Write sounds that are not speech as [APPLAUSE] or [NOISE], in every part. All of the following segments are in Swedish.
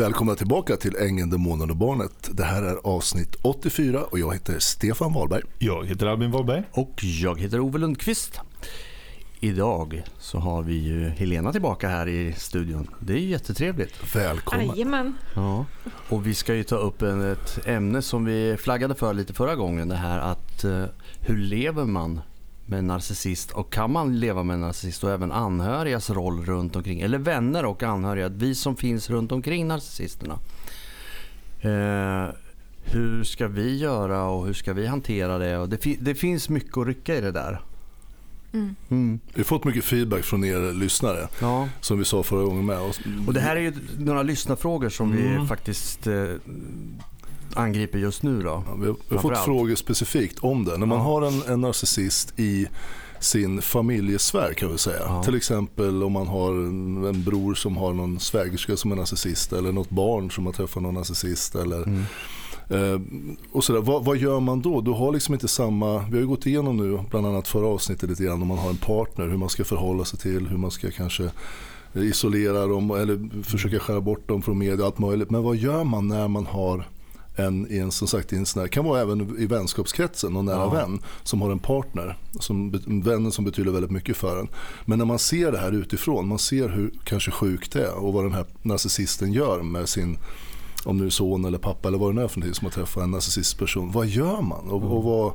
Välkomna tillbaka till Ängeln, Demonen och Barnet. Det här är avsnitt 84 och jag heter Stefan Wahlberg. Jag heter Albin Wahlberg. Och jag heter Ove Lundqvist. Idag så har vi ju Helena tillbaka här i studion. Det är ju jättetrevligt. Välkommen. Jajamän. Ja. Och vi ska ju ta upp en, ett ämne som vi flaggade för lite förra gången. Det här att uh, hur lever man med en narcissist och kan man leva med en narcissist och även anhörigas roll runt omkring eller vänner och anhöriga, vi som finns runt omkring narcissisterna. Eh, hur ska vi göra och hur ska vi hantera det? Och det, fi det finns mycket att rycka i det där. Mm. Mm. Vi har fått mycket feedback från er lyssnare ja. som vi sa förra gången med. Och det här är ju några lyssnarfrågor som mm. vi faktiskt eh, angriper just nu då? Ja, vi har, vi har fått frågor specifikt om det. När man ja. har en, en narcissist i sin familjesfär kan vi säga. Ja. Till exempel om man har en, en, bror som har någon svägerska som är narcissist eller något barn som har träffat någon narcissist. Eller, mm. eh, och sådär. Vad, vad, gör man då? Du har liksom inte samma, vi har gått igenom nu bland annat förra avsnittet lite grann om man har en partner, hur man ska förhålla sig till, hur man ska kanske isolera dem eller försöka skära bort dem från media allt möjligt. Men vad gör man när man har en, i en, som sagt, i en sån här, kan vara även i vänskapskretsen, någon nära ja. vän som har en partner, som, vännen som betyder väldigt mycket för en. Men när man ser det här utifrån, man ser hur kanske sjukt det är och vad den här narcissisten gör med sin om nu son eller pappa eller vad det nu är för någonting som har träffat en narcissistisk person. Vad gör man? Och, och vad,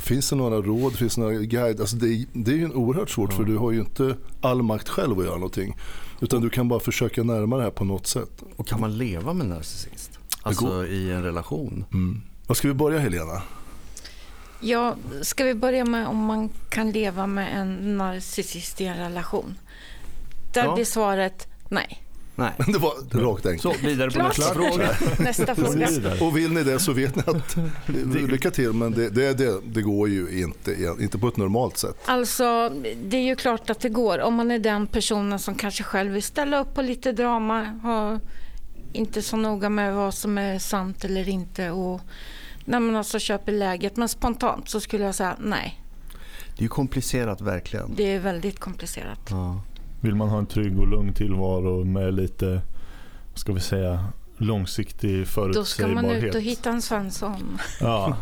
Finns det några råd, finns det några guider? Alltså det, det är ju oerhört svårt ja. för du har ju inte all makt själv att göra någonting. Utan du kan bara försöka närma det här på något sätt. Och kan man leva med narcissist? Alltså i en relation. Mm. Var ska vi börja Helena? Ja, ska vi börja med om man kan leva med en narcissist i en relation? Där ja. blir svaret nej. Nej. [LAUGHS] Det var rakt enkelt. Så, vidare på nästa fråga. [LAUGHS] nästa fråga. Och vill ni det så vet ni att lycka till men det, det, det, det, går ju inte, inte på ett normalt sätt. Alltså det är ju klart att det går om man är den personen som kanske själv vill ställa upp på lite drama, ha inte så noga med vad som är sant eller inte. Och när man alltså köper läget. Men spontant så skulle jag säga nej. Det är komplicerat verkligen. Det är väldigt komplicerat. Ja. Vill man ha en trygg och lugn tillvaro med lite, ska vi säga, långsiktig förutsägbarhet. Då ska man ut och hitta en Svensson. Ja,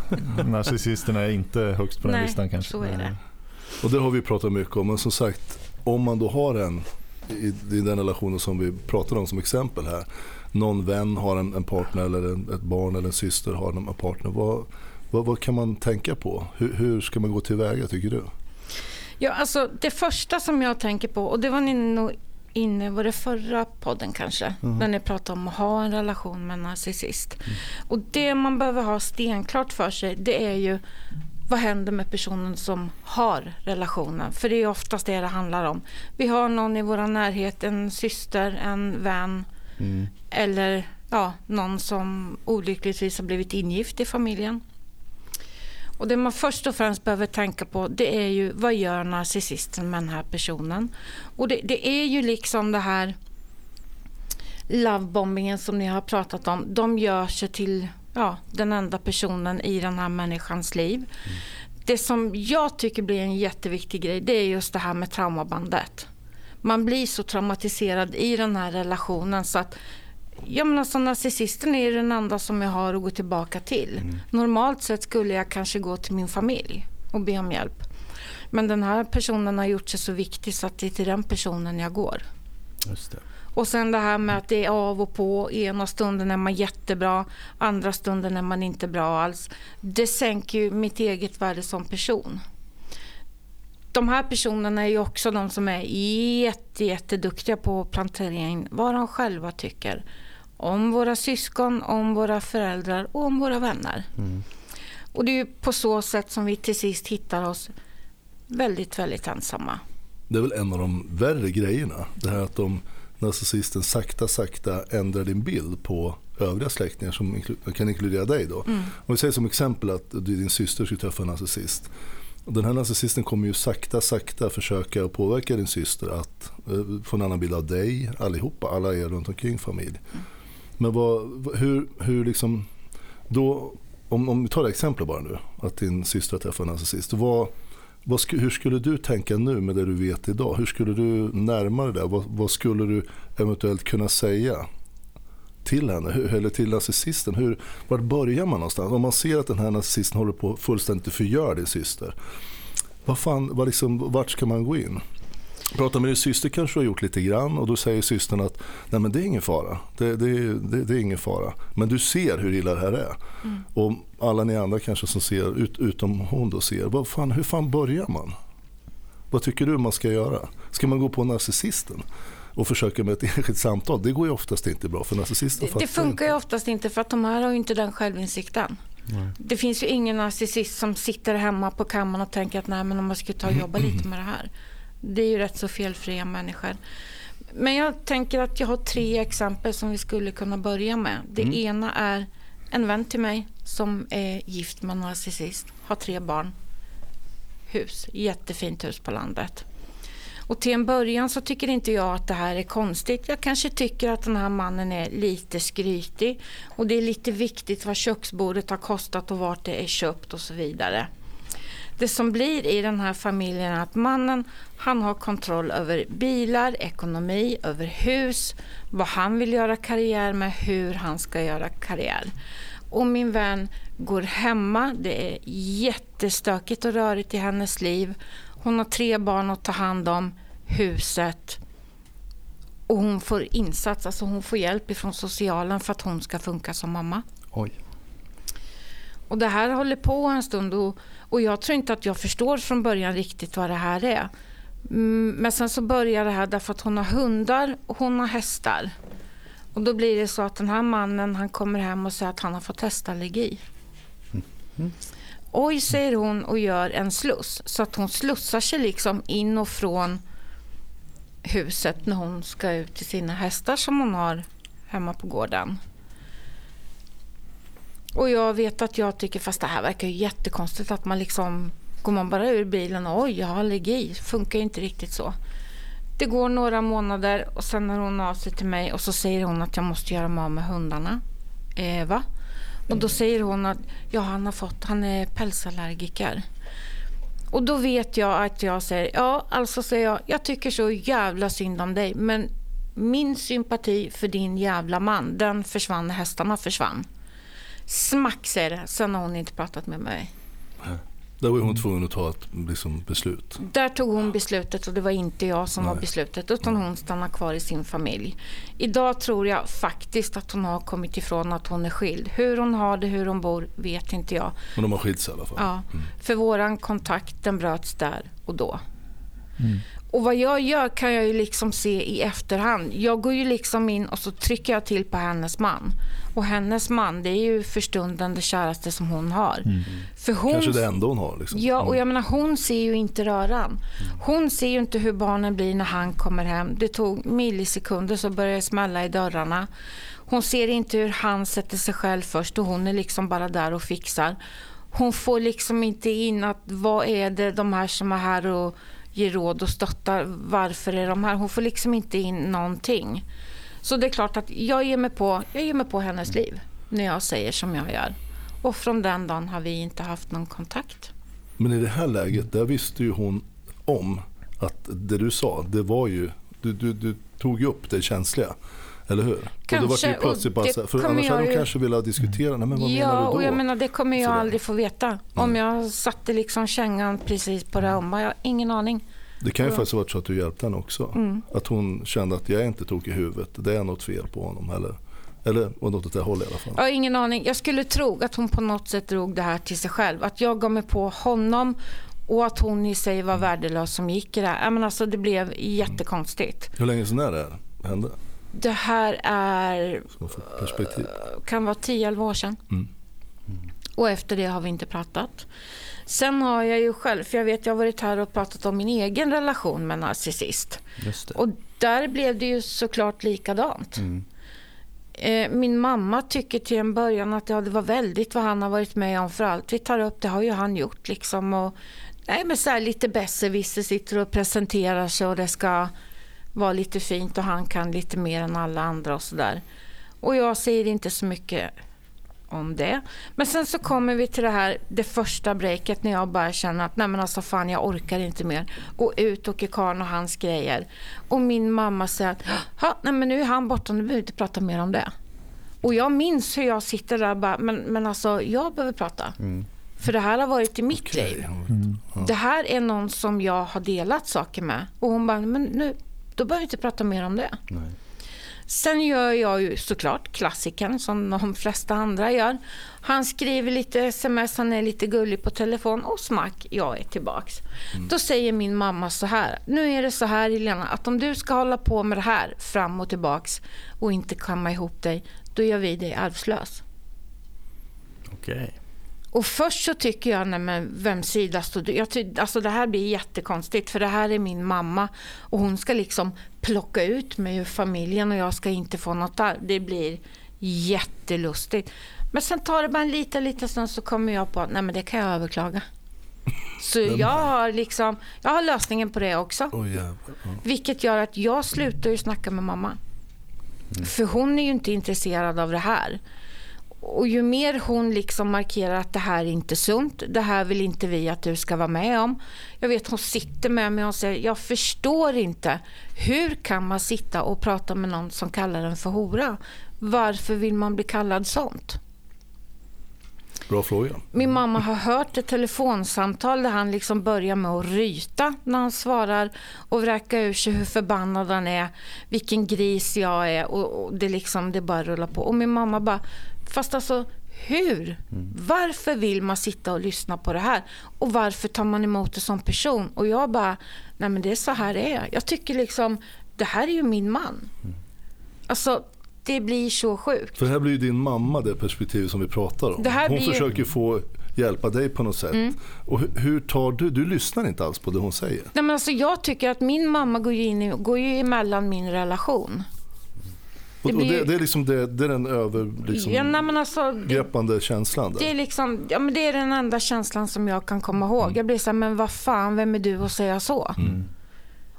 narcissisterna är inte högst på den Nej, listan kanske. så är det. Och det har vi pratat mycket om. Men som sagt, om man då har en i, i den relationen som vi pratade om som exempel här någon vän har en, en partner eller en, ett barn eller en syster har en partner. Vad, vad, vad kan man tänka på? Hur, hur, ska man gå tillväga tycker du? Ja, alltså det första som jag tänker på, och det var ni nog inne på det förra podden kanske, mm. när ni pratade om att ha en relation med en narcissist. Mm. Och det man behöver ha stenklart för sig, det är ju vad händer med personen som har relationen? För det är oftast det det handlar om. Vi har någon i vår närhet, en syster, en vän, Mm. Eller ja, någon som olyckligtvis har blivit ingift i familjen. Och Det man först och främst behöver tänka på det är ju vad gör narcissisten med den här personen? Och det, det är ju liksom det här lovebombingen som ni har pratat om. De gör sig till ja, den enda personen i den här människans liv. Mm. Det som jag tycker blir en jätteviktig grej det är just det här med traumabandet man blir så traumatiserad i den här relationen så att Ja men alltså narcissisten är den enda som jag har att gå tillbaka till. Mm. Normalt sett skulle jag kanske gå till min familj och be om hjälp. Men den här personen har gjort sig så viktig så att det är till den personen jag går. Just det. Och sen det här med att det är av och på. Ena stunden är man jättebra, andra stunden är man inte bra alls. Det sänker ju mitt eget värde som person de här personerna är ju också de som är jätte, jätteduktiga på att plantera in vad de själva tycker om våra syskon, om våra föräldrar och om våra vänner. Mm. Och det är på så sätt som vi till sist hittar oss väldigt, väldigt ensamma. Det är väl en av de värre grejerna. Det här att de narcissisten sakta, sakta ändrar din bild på övriga släktingar som kan inkludera dig då. Mm. Om vi säger som exempel att din syster skulle träffa en narcissist den här narcissisten kommer ju sakta, sakta försöka påverka din syster att eh, få en annan bild av dig, allihopa, alla er runt omkring familj. Men vad, hur, hur liksom, då, om, om vi tar det exemplet bara nu, att din syster träffar en narcissist. Vad, vad, hur skulle du tänka nu med det du vet idag? Hur skulle du närma dig det? Vad, vad skulle du eventuellt kunna säga till henne, eller till narcissisten? Hur, var börjar man någonstans? Om man ser att den här narcissisten håller på att fullständigt förgöra din syster. Vad fan, vad liksom, vart ska man gå in? Prata med din syster kanske du har gjort lite grann och då säger systern att nej men det är ingen fara. Det, det, det, det är ingen fara. Men du ser hur illa det här är. Mm. Och alla ni andra kanske som ser, ut, utom hon då ser, vad fan, hur fan börjar man? Vad tycker du man ska göra? Ska man gå på narcissisten? Och försöka med ett [LAUGHS] enskilt samtal. Det går ju oftast inte bra för narcissister. Det, det funkar ju oftast inte för att de här har ju inte den självinsikten. Nej. Det finns ju ingen narcissist som sitter hemma på kammaren och tänker att nej men om man ska ta och jobba lite med det här. Det är ju rätt så felfria människor. Men jag tänker att jag har tre exempel som vi skulle kunna börja med. Det mm. ena är en vän till mig som är gift med en narcissist, har tre barn, hus, jättefint hus på landet. Och till en början så tycker inte jag att det här är konstigt. Jag kanske tycker att den här mannen är lite skrytig och det är lite viktigt vad köksbordet har kostat och vart det är köpt och så vidare. Det som blir i den här familjen är att mannen han har kontroll över bilar, ekonomi, över hus, vad han vill göra karriär med, hur han ska göra karriär. Och min vän går hemma, det är jättestökigt och rörigt i hennes liv. Hon har tre barn att ta hand om, huset och hon får insats, alltså hon får hjälp ifrån socialen för att hon ska funka som mamma. Oj. Och det här håller på en stund och, och jag tror inte att jag förstår från början riktigt vad det här är. Mm, men sen så börjar det här därför att hon har hundar och hon har hästar. Och då blir det så att den här mannen han kommer hem och säger att han har fått hästallergi. Mm. Oj, säger hon och gör en sluss. Så att hon slussar sig liksom in och från huset när hon ska ut till sina hästar som hon har hemma på gården. Och jag vet att jag tycker, fast det här verkar ju jättekonstigt att man liksom går man bara ur bilen och oj, jag har allergi. Funkar ju inte riktigt så. Det går några månader och sen hör hon av sig till mig och så säger hon att jag måste göra mig av med hundarna. Eh, va? Och då säger hon att ja, han, har fått, han är pälsallergiker. Och då vet jag att jag säger, ja alltså säger jag, jag tycker så jävla synd om dig men min sympati för din jävla man, den försvann när hästarna försvann. Smack säger det, sen har hon inte pratat med mig. Där var hon tvungen att ta ett liksom, beslut. Där tog hon beslutet och det var inte jag som Nej. var beslutet utan hon stannade kvar i sin familj. Idag tror jag faktiskt att hon har kommit ifrån att hon är skild. Hur hon har det, hur hon bor vet inte jag. Men de har skilt sig i alla fall? Ja, mm. för våran kontakt den bröts där och då. Mm. Och vad jag gör kan jag ju liksom se i efterhand. Jag går ju liksom in och så trycker jag till på hennes man. Och hennes man, det är ju för stunden det käraste som hon har. Mm. För hon, Kanske det enda hon har. Liksom. Ja, och jag menar hon ser ju inte röran. Hon ser ju inte hur barnen blir när han kommer hem. Det tog millisekunder så började det smälla i dörrarna. Hon ser inte hur han sätter sig själv först och hon är liksom bara där och fixar. Hon får liksom inte in att vad är det de här som är här och ger råd och stöttar. Varför är de här? Hon får liksom inte in någonting. Så det är klart att jag ger mig på, jag ger mig på hennes liv när jag säger som jag gör. Och från den dagen har vi inte haft någon kontakt. Men i det här läget, där visste ju hon om att det du sa, det var ju, du, du, du tog ju upp det känsliga. Eller hur? Kanske. Och det var ju plötsligt bara så, för annars hade de kanske velat diskutera, nej men vad ja, menar du då? och jag menar det kommer jag Sådär. aldrig få veta. Om jag satte liksom kängan precis på det ömma, jag har ingen aning. Det kan ju faktiskt ha varit så att du hjälpte henne också. Mm. Att hon kände att jag inte tokig i huvudet, det är något fel på honom. Eller, eller något åt det hållet i alla fall. Jag har ingen aning. Jag skulle tro att hon på något sätt drog det här till sig själv. Att jag gav mig på honom och att hon i sig var värdelös som gick i det här. Men alltså, det blev jättekonstigt. Mm. Hur länge sedan är det hände? Det här är... Kan vara 10-11 år sedan. Mm. Mm. Och efter det har vi inte pratat. Sen har jag ju själv, för jag vet jag har varit här och pratat om min egen relation med narcissist. Och där blev det ju såklart likadant. Mm. Eh, min mamma tycker till en början att ja, det var väldigt vad han har varit med om för allt vi tar upp det har ju han gjort liksom. Och, nej, men så här lite besserwisser sitter och presenterar sig och det ska vara lite fint och han kan lite mer än alla andra och sådär. Och jag säger inte så mycket om det. Men sen så kommer vi till det här, det första breaket när jag bara känner att nej men alltså fan jag orkar inte mer. Gå ut och Karn och hans grejer. Och min mamma säger att nej men nu är han borta, nu behöver vi inte prata mer om det. Och jag minns hur jag sitter där och bara, men, men alltså jag behöver prata. Mm. För det här har varit i mitt Okej, liv. Mm. Det här är någon som jag har delat saker med. Och hon bara, men nu, då behöver vi inte prata mer om det. Nej. Sen gör jag ju såklart klassikern som de flesta andra gör. Han skriver lite sms, han är lite gullig på telefon och smack, jag är tillbaks. Då säger min mamma så här, nu är det så här Helena, att om du ska hålla på med det här fram och tillbaks och inte kamma ihop dig, då gör vi dig arvslös. Okej. Och först så tycker jag, nej men vem sida står du? Jag ty- alltså det här blir jättekonstigt för det här är min mamma och hon ska liksom plocka ut mig ur familjen och jag ska inte få något där. Det blir jättelustigt. Men sen tar det bara en liten, liten stund så kommer jag på, nej men det kan jag överklaga. Så jag har liksom, jag har lösningen på det också. Oj, jävlar. Ja. Vilket gör att jag slutar ju snacka med mamma. För hon är ju inte intresserad av det här. Och ju mer hon liksom markerar att det här är inte sunt, det här vill inte vi att du ska vara med om. Jag vet hon sitter med mig och säger, jag förstår inte. Hur kan man sitta och prata med någon som kallar en för hora? Varför vill man bli kallad sånt? Bra fråga. Min mamma har hört ett telefonsamtal där han liksom börjar med att ryta när han svarar och vräka ur sig hur förbannad han är, vilken gris jag är och, och det liksom, det bara rullar på. Och min mamma bara, fast alltså hur? Varför vill man sitta och lyssna på det här? Och varför tar man emot det som person? Och jag bara, nej men det är så här det är. Jag tycker liksom, det här är ju min man. Alltså, det blir så sjukt. För här blir ju din mamma det perspektiv som vi pratar om. Hon blir ju- försöker få hjälpa dig på något sätt. Mm. Och hur tar du, du lyssnar inte alls på det hon säger. Nej, men alltså, jag tycker att min mamma går ju, in i, går ju emellan min relation. Och, Det och blir- det, det, är liksom det, det är den över, liksom, ja, nej, alltså, det, känslan. Där. det, är liksom, ja, men det är den enda känslan som jag kan komma ihåg. Jag blir så här, men vad fan, vem är du att säga så?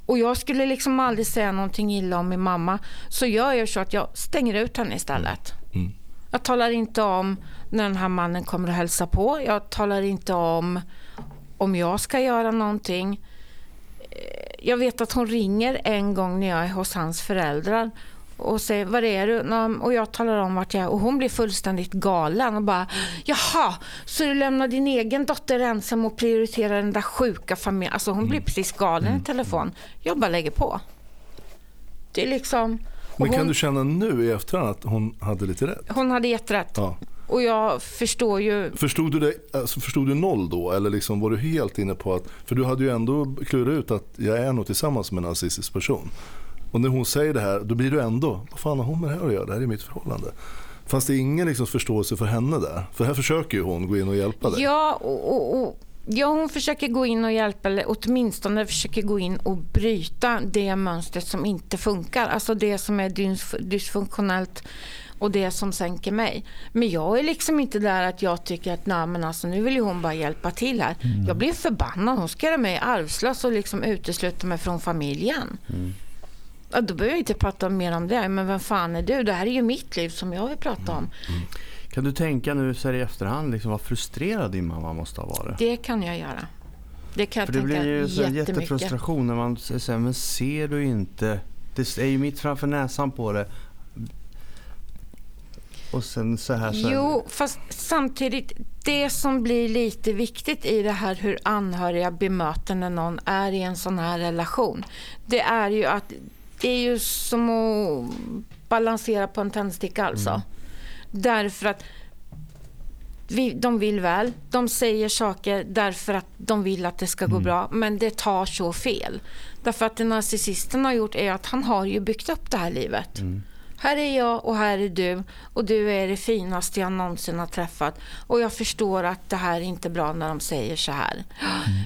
Och jag skulle liksom aldrig säga någonting illa om min mamma. Så gör jag så att jag stänger ut henne istället. Mm. Jag talar inte om när den här mannen kommer att hälsa på. Jag talar inte om om jag ska göra någonting. Eh, Jag vet att hon ringer en gång när jag är hos hans föräldrar och säger var är du? Och jag talar om vart jag är och hon blir fullständigt galen och bara jaha, så du lämnar din egen dotter ensam och prioriterar den där sjuka familjen. Alltså hon blir precis galen i telefon. Jag bara lägger på. Det är liksom... Men kan hon, du känna nu i efterhand att hon hade lite rätt? hon hade jätterätt. Ja. Och jag förstår ju Förstod, du det, alltså förstod du noll då? Eller liksom var du helt inne på att... För du hade ju ändå klurat ut att jag är nog tillsammans med en narcissistisk person. Och när hon säger det här, då blir du ändå, vad fan har hon med det här att göra? Det här är mitt förhållande. Fanns det ingen liksom förståelse för henne där? För här försöker ju hon gå in och hjälpa dig. Ja, och, och, och, ja, hon försöker gå in och hjälpa, eller åtminstone försöker gå in och bryta det mönstret som inte funkar. Alltså det som är dys- dysfunktionellt och det som sänker mig. Men jag är liksom inte där att jag tycker att Nej, men alltså, nu vill ju hon bara hjälpa till här. Jag blir förbannad. Hon ska göra mig arvslös och liksom utesluta mig från familjen. Ja, då behöver jag inte prata mer om det. Men vem fan är du? Det här är ju mitt liv som jag vill prata om. Kan du tänka nu så här i efterhand liksom, vad frustrerad din mamma måste ha varit? Det kan jag göra. Det kan jag För det tänka blir ju så en jättefrustration när man säger men ser du inte? Det är ju mitt framför näsan på det. Och sen så här här. Jo, fast samtidigt, det som blir lite viktigt i det här hur anhöriga bemöter när någon är i en sån här relation, det är ju att det är ju som att balansera på en tändsticka alltså. Därför att vi, de vill väl, de säger saker därför att de vill att det ska gå bra, men det tar så fel. Därför att det narcissisten har gjort är att han har ju byggt upp det här livet. Här är jag och här är du och du är det finaste jag någonsin har träffat. Och jag förstår att det här är inte bra när de säger så här.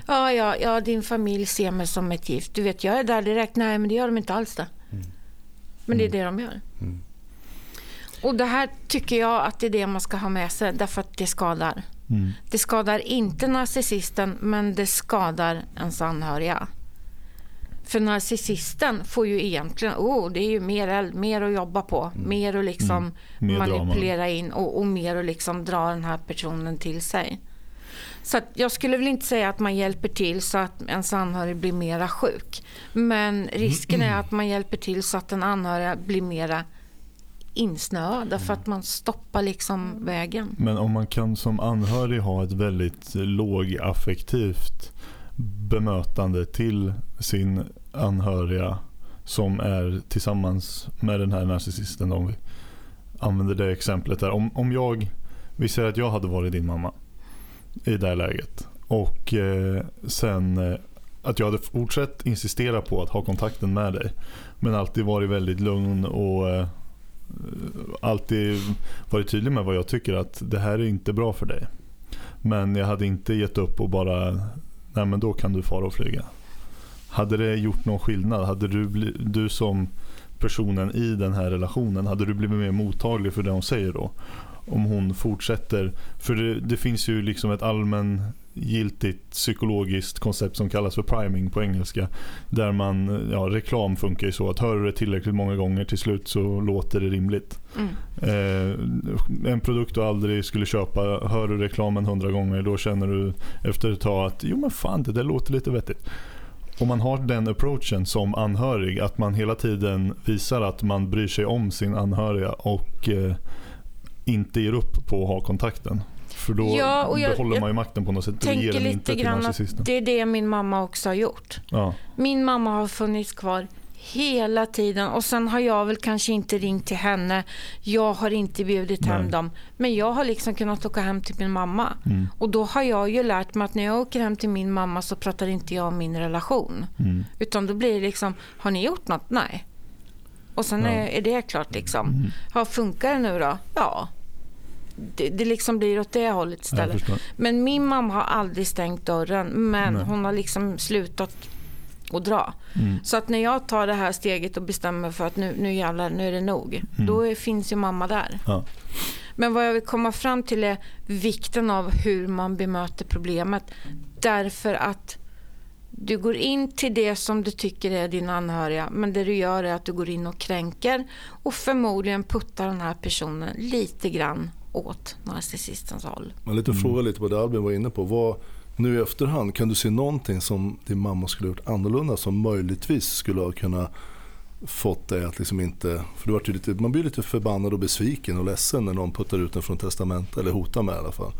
Ja, ja, ja, din familj ser mig som ett gift. Du vet, jag är där direkt. Nej, men det gör de inte alls det. Men det är det de gör. Och det här tycker jag att det är det man ska ha med sig därför att det skadar. Mm. Det skadar inte narcissisten men det skadar ens anhöriga. För narcissisten får ju egentligen, oh, det är ju mer, mer att jobba på, mer att liksom drama. manipulera in och, och mer att liksom dra den här personen till sig. Så jag skulle väl inte säga att man hjälper till så att ens anhörig blir mera sjuk. Men risken är att man hjälper till så att den anhöriga blir mera insnöad därför att man stoppar liksom vägen. Men om man kan som anhörig ha ett väldigt lågaffektivt bemötande till sin anhöriga som är tillsammans med den här narcissisten om vi använder det exemplet där. Om, om jag, vi säger att jag hade varit din mamma i det här läget och eh, sen eh, att jag hade fortsatt insistera på att ha kontakten med dig men alltid varit väldigt lugn och eh, alltid varit tydlig med vad jag tycker att det här är inte bra för dig. Men jag hade inte gett upp och bara, nej men då kan du fara och flyga. Hade det gjort någon skillnad? Hade du, du som personen i den här relationen, hade du blivit mer mottaglig för det hon säger då? Om hon fortsätter, för det, det finns ju liksom ett allmän giltigt psykologiskt koncept som kallas för priming på engelska. Där man, ja, reklam funkar ju så att hör du det tillräckligt många gånger till slut så låter det rimligt. Mm. Eh, en produkt du aldrig skulle köpa, hör du reklamen hundra gånger då känner du efter ett tag att jo men fan det där låter lite vettigt. Om man har den approachen som anhörig, att man hela tiden visar att man bryr sig om sin anhöriga och eh, inte ger upp på att ha kontakten. För då ja, jag, behåller man ju makten på något sätt. Tänker lite grann att det är det min mamma också har gjort. Ja. Min mamma har funnits kvar hela tiden och sen har jag väl kanske inte ringt till henne. Jag har inte bjudit Nej. hem dem. Men jag har liksom kunnat åka hem till min mamma. Mm. Och då har jag ju lärt mig att när jag åker hem till min mamma så pratar inte jag om min relation. Mm. Utan då blir det liksom, har ni gjort något? Nej. Och sen ja. är, är, det klart liksom. Mm. Ja, funkar det nu då? Ja det, det liksom blir åt det hållet istället. Men min mamma har aldrig stängt dörren men Nej. hon har liksom slutat att dra. Mm. Så att när jag tar det här steget och bestämmer för att nu, nu jävlar, nu är det nog. Mm. Då är, finns ju mamma där. Ja. Men vad jag vill komma fram till är vikten av hur man bemöter problemet. Därför att du går in till det som du tycker är din anhöriga men det du gör är att du går in och kränker och förmodligen puttar den här personen lite grann åt narcissistens håll. Man lite mm. fråga lite på det Albin var inne på. Vad, nu i efterhand, kan du se någonting som din mamma skulle ha gjort annorlunda som möjligtvis skulle ha kunnat fått dig att liksom inte... För du var lite, man blir lite förbannad och besviken och ledsen när någon puttar ut en från testamentet, eller hotar med i alla fall.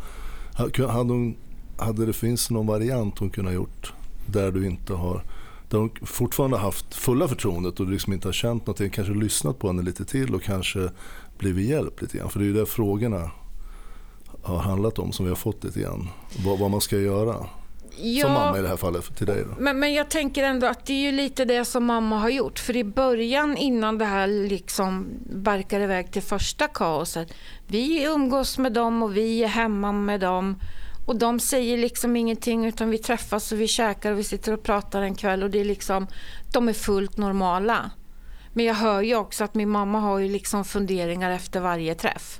Hade, hon, hade det finns någon variant hon kunde ha gjort där du inte har där hon fortfarande haft fulla förtroendet och du liksom inte har känt någonting, kanske lyssnat på henne lite till och kanske blivit hjälpt lite grann. För det är ju det frågorna har handlat om som vi har fått lite grann. Vad, vad man ska göra. Ja, som mamma i det här fallet till dig. Då. Men, men jag tänker ändå att det är ju lite det som mamma har gjort. För i början innan det här liksom barkar iväg till första kaoset. Vi umgås med dem och vi är hemma med dem. Och de säger liksom ingenting utan vi träffas och vi käkar och vi sitter och pratar en kväll och det är liksom, de är fullt normala. Men jag hör ju också att min mamma har ju liksom funderingar efter varje träff.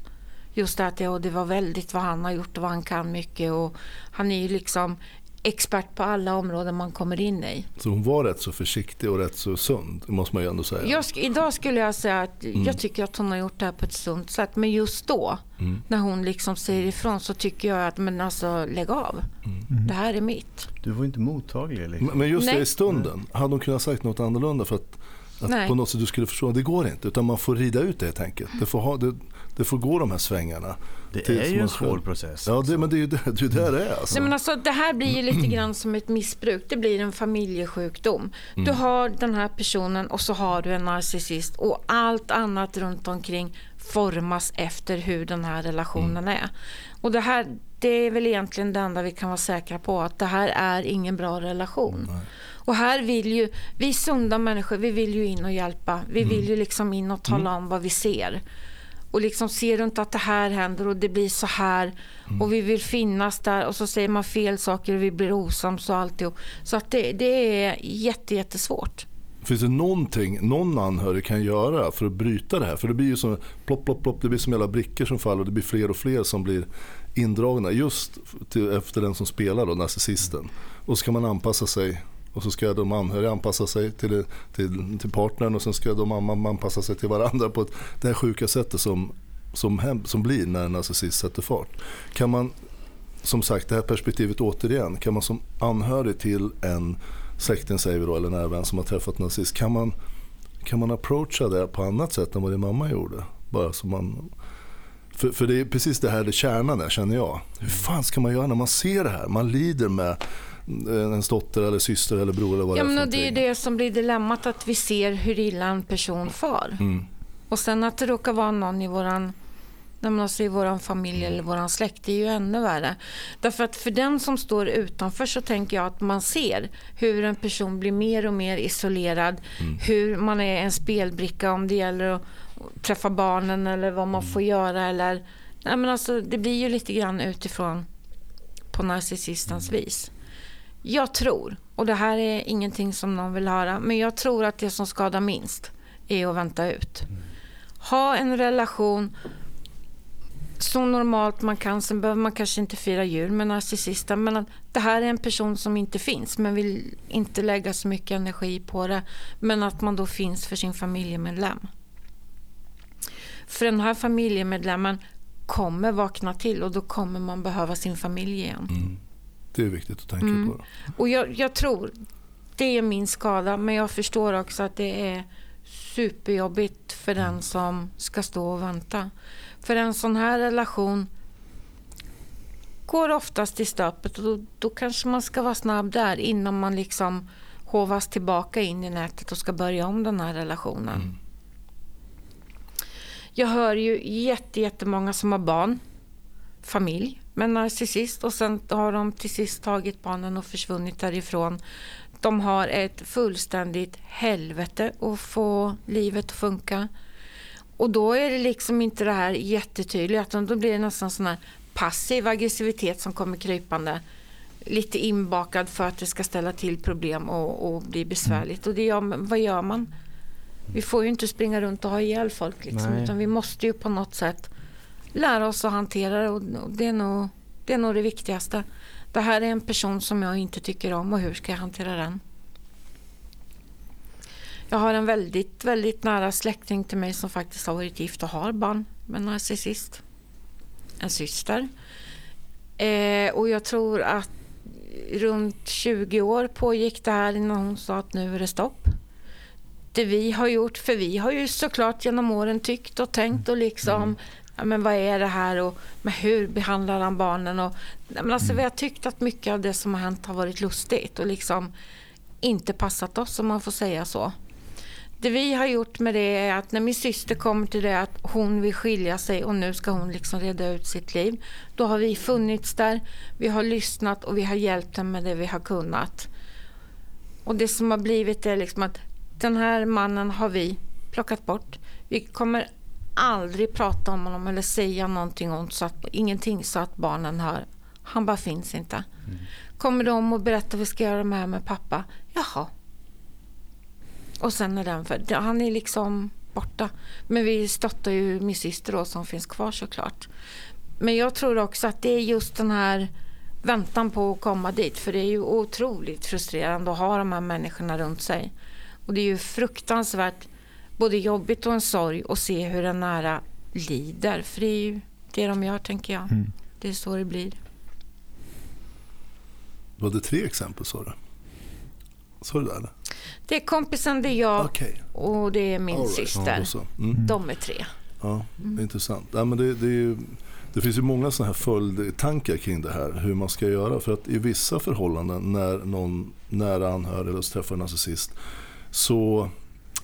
Just det att ja, det var väldigt vad han har gjort och vad han kan mycket och han är ju liksom expert på alla områden man kommer in i. Så hon var rätt så försiktig och rätt så sund, måste man ju ändå säga. Jag, idag skulle jag säga att mm. jag tycker att hon har gjort det här på ett sunt sätt. Men just då, mm. när hon liksom säger ifrån så tycker jag att men alltså lägg av. Mm. Det här är mitt. Du var inte mottaglig. Liksom. Men just Nej. det i stunden, hade hon kunnat sagt något annorlunda för att att på något sätt du skulle förstå, det går inte. Utan man får rida ut det helt enkelt. Det får, ha, det, det får gå de här svängarna. Det är ju en svår process. Ja, det, alltså. men det är ju det det, är det, det är. Alltså. Nej, men alltså, det här blir ju lite grann som ett missbruk. Det blir en familjesjukdom. Du mm. har den här personen och så har du en narcissist och allt annat runt omkring formas efter hur den här relationen mm. är. Och det här, det är väl egentligen det enda vi kan vara säkra på, att det här är ingen bra relation. Nej. Och här vill ju, vi sunda människor, vi vill ju in och hjälpa. Vi mm. vill ju liksom in och tala mm. om vad vi ser. Och liksom ser du inte att det här händer och det blir så här mm. och vi vill finnas där och så säger man fel saker och vi blir osams och alltihop. Så att det, det är jätte, jättesvårt. Finns det någonting någon anhörig kan göra för att bryta det här? För det blir ju som plopp, plopp, plopp, det blir som jävla brickor som faller och det blir fler och fler som blir indragna just till, efter den som spelar då, narcissisten. Och så ska man anpassa sig och så ska de anhöriga anpassa sig till, till, till partnern och sen ska de anpassa sig till varandra på ett, det här sjuka sättet som, som, hem, som blir när en narcissist sätter fart. Kan man, som sagt det här perspektivet återigen, kan man som anhörig till en släkting säger vi då, eller nära vän som har träffat en nazist, kan man, kan man approacha det på annat sätt än vad din mamma gjorde? Bara så man... För, för det är precis det här det kärnan är känner jag. Hur fan ska man göra när man ser det här? Man lider med ens dotter eller syster eller bror eller vad ja, det är men Det är det som blir dilemmat, att vi ser hur illa en person far. Mm. Och sen att det råkar vara någon i våran alltså i vår familj eller vår släkt, det är ju ännu värre. Därför att för den som står utanför så tänker jag att man ser hur en person blir mer och mer isolerad. Mm. Hur man är en spelbricka om det gäller att träffa barnen eller vad man får göra. Eller, nej men alltså, det blir ju lite grann utifrån på narcissistens vis. Jag tror, och det här är ingenting som någon vill höra, men jag tror att det som skadar minst är att vänta ut. Ha en relation så normalt man kan. Sen behöver man kanske inte fira jul med narcissisten. Men det här är en person som inte finns men vill inte lägga så mycket energi på det. Men att man då finns för sin familjemedlem. För den här familjemedlemmen kommer vakna till och då kommer man behöva sin familj igen. Mm. Det är viktigt att tänka mm. på. Och jag, jag, tror, det är min skada, men jag förstår också att det är superjobbigt för den mm. som ska stå och vänta. För en sån här relation går oftast i stöpet och då, då kanske man ska vara snabb där innan man liksom hovas tillbaka in i nätet och ska börja om den här relationen. Mm. Jag hör ju jättemånga som har barn, familj med narcissist och sen har de till sist tagit barnen och försvunnit därifrån. De har ett fullständigt helvete att få livet att funka. Och då är det liksom inte det här jättetydligt, utan då blir det nästan sån här passiv aggressivitet som kommer krypande. Lite inbakad för att det ska ställa till problem och, och bli besvärligt. Och det gör, vad gör man? Vi får ju inte springa runt och ha ihjäl folk liksom, utan vi måste ju på något sätt lära oss att hantera det och det är, nog, det är nog det viktigaste. Det här är en person som jag inte tycker om och hur ska jag hantera den? Jag har en väldigt, väldigt nära släkting till mig som faktiskt har varit gift och har barn med narcissist. En syster. Eh, och jag tror att runt 20 år pågick det här innan hon sa att nu är det stopp. Det vi har gjort, för vi har ju såklart genom åren tyckt och tänkt och liksom mm men vad är det här och men hur behandlar han barnen? Och, men alltså, Vi har tyckt att mycket av det som har hänt har varit lustigt och liksom inte passat oss om man får säga så. Det vi har gjort med det är att när min syster kommer till det att hon vill skilja sig och nu ska hon liksom reda ut sitt liv. Då har vi funnits där, vi har lyssnat och vi har hjälpt henne med det vi har kunnat. Och det som har blivit är liksom att den här mannen har vi plockat bort. Vi kommer aldrig prata om honom eller säga någonting ont, så att, ingenting så att barnen hör. Han bara finns inte. Mm. Kommer de och berättar vi ska göra med, med pappa? Jaha, och sen är den för, han är liksom borta. Men vi stöttar ju min syster då som finns kvar såklart. Men jag tror också att det är just den här väntan på att komma dit. För det är ju otroligt frustrerande att ha de här människorna runt sig. Och det är ju fruktansvärt både jobbigt och en sorg att se hur en nära lider. För det är ju det de gör tänker jag. Mm. Det är så det blir. Var det tre exempel sa du? Sa du det eller? Det är kompisen, det är jag okay. och det är min right. syster. Ja, mm. De är tre. Ja, mm. Intressant. Ja, men det, det, är, det finns ju många sådana här följdtankar kring det här. Hur man ska göra. För att i vissa förhållanden när någon nära anhörig eller träffar en narcissist så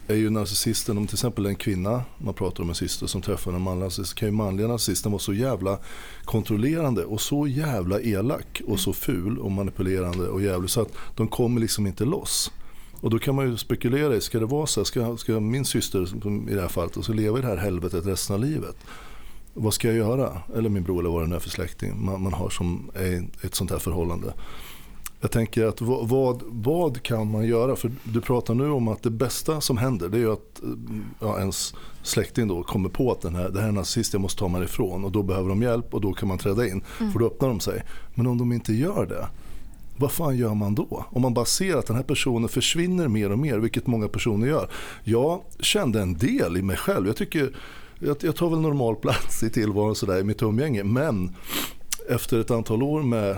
är ju narcissisten, om till exempel en kvinna, man pratar om en syster som träffar en manlig alltså narcissist, kan ju manliga narcissisten vara så jävla kontrollerande och så jävla elak och så ful och manipulerande och jävlig så att de kommer liksom inte loss. Och då kan man ju spekulera i, ska det vara så här, ska, ska min syster i det här fallet och så leva i det här helvetet resten av livet? Vad ska jag göra? Eller min bror eller vad det nu är för släkting man, man har som är ett sånt här förhållande. Jag tänker att vad, vad kan man göra? För du pratar nu om att det bästa som händer det är att ja, ens släkting då kommer på att den här, det här är en nazist, jag måste ta mig ifrån och då behöver de hjälp och då kan man träda in mm. för då öppnar de sig. Men om de inte gör det, vad fan gör man då? Om man bara ser att den här personen försvinner mer och mer, vilket många personer gör. Jag kände en del i mig själv. Jag tycker jag, tar väl normal plats i tillvaron sådär i mitt umgänge. Men efter ett antal år med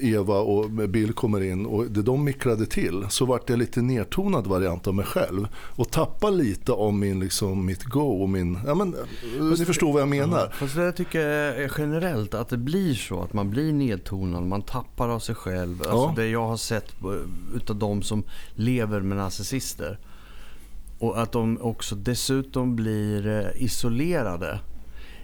Eva och med Bill kommer in och det de mikrade till så vart det lite nertonad variant av mig själv och tappar lite av min, liksom, mitt go och min, ja men ni förstår vad jag menar. Ja, fast det tycker jag generellt att det blir så att man blir nedtonad, man tappar av sig själv. Alltså ja. Det jag har sett utav de som lever med narcissister och att de också dessutom blir eh, isolerade.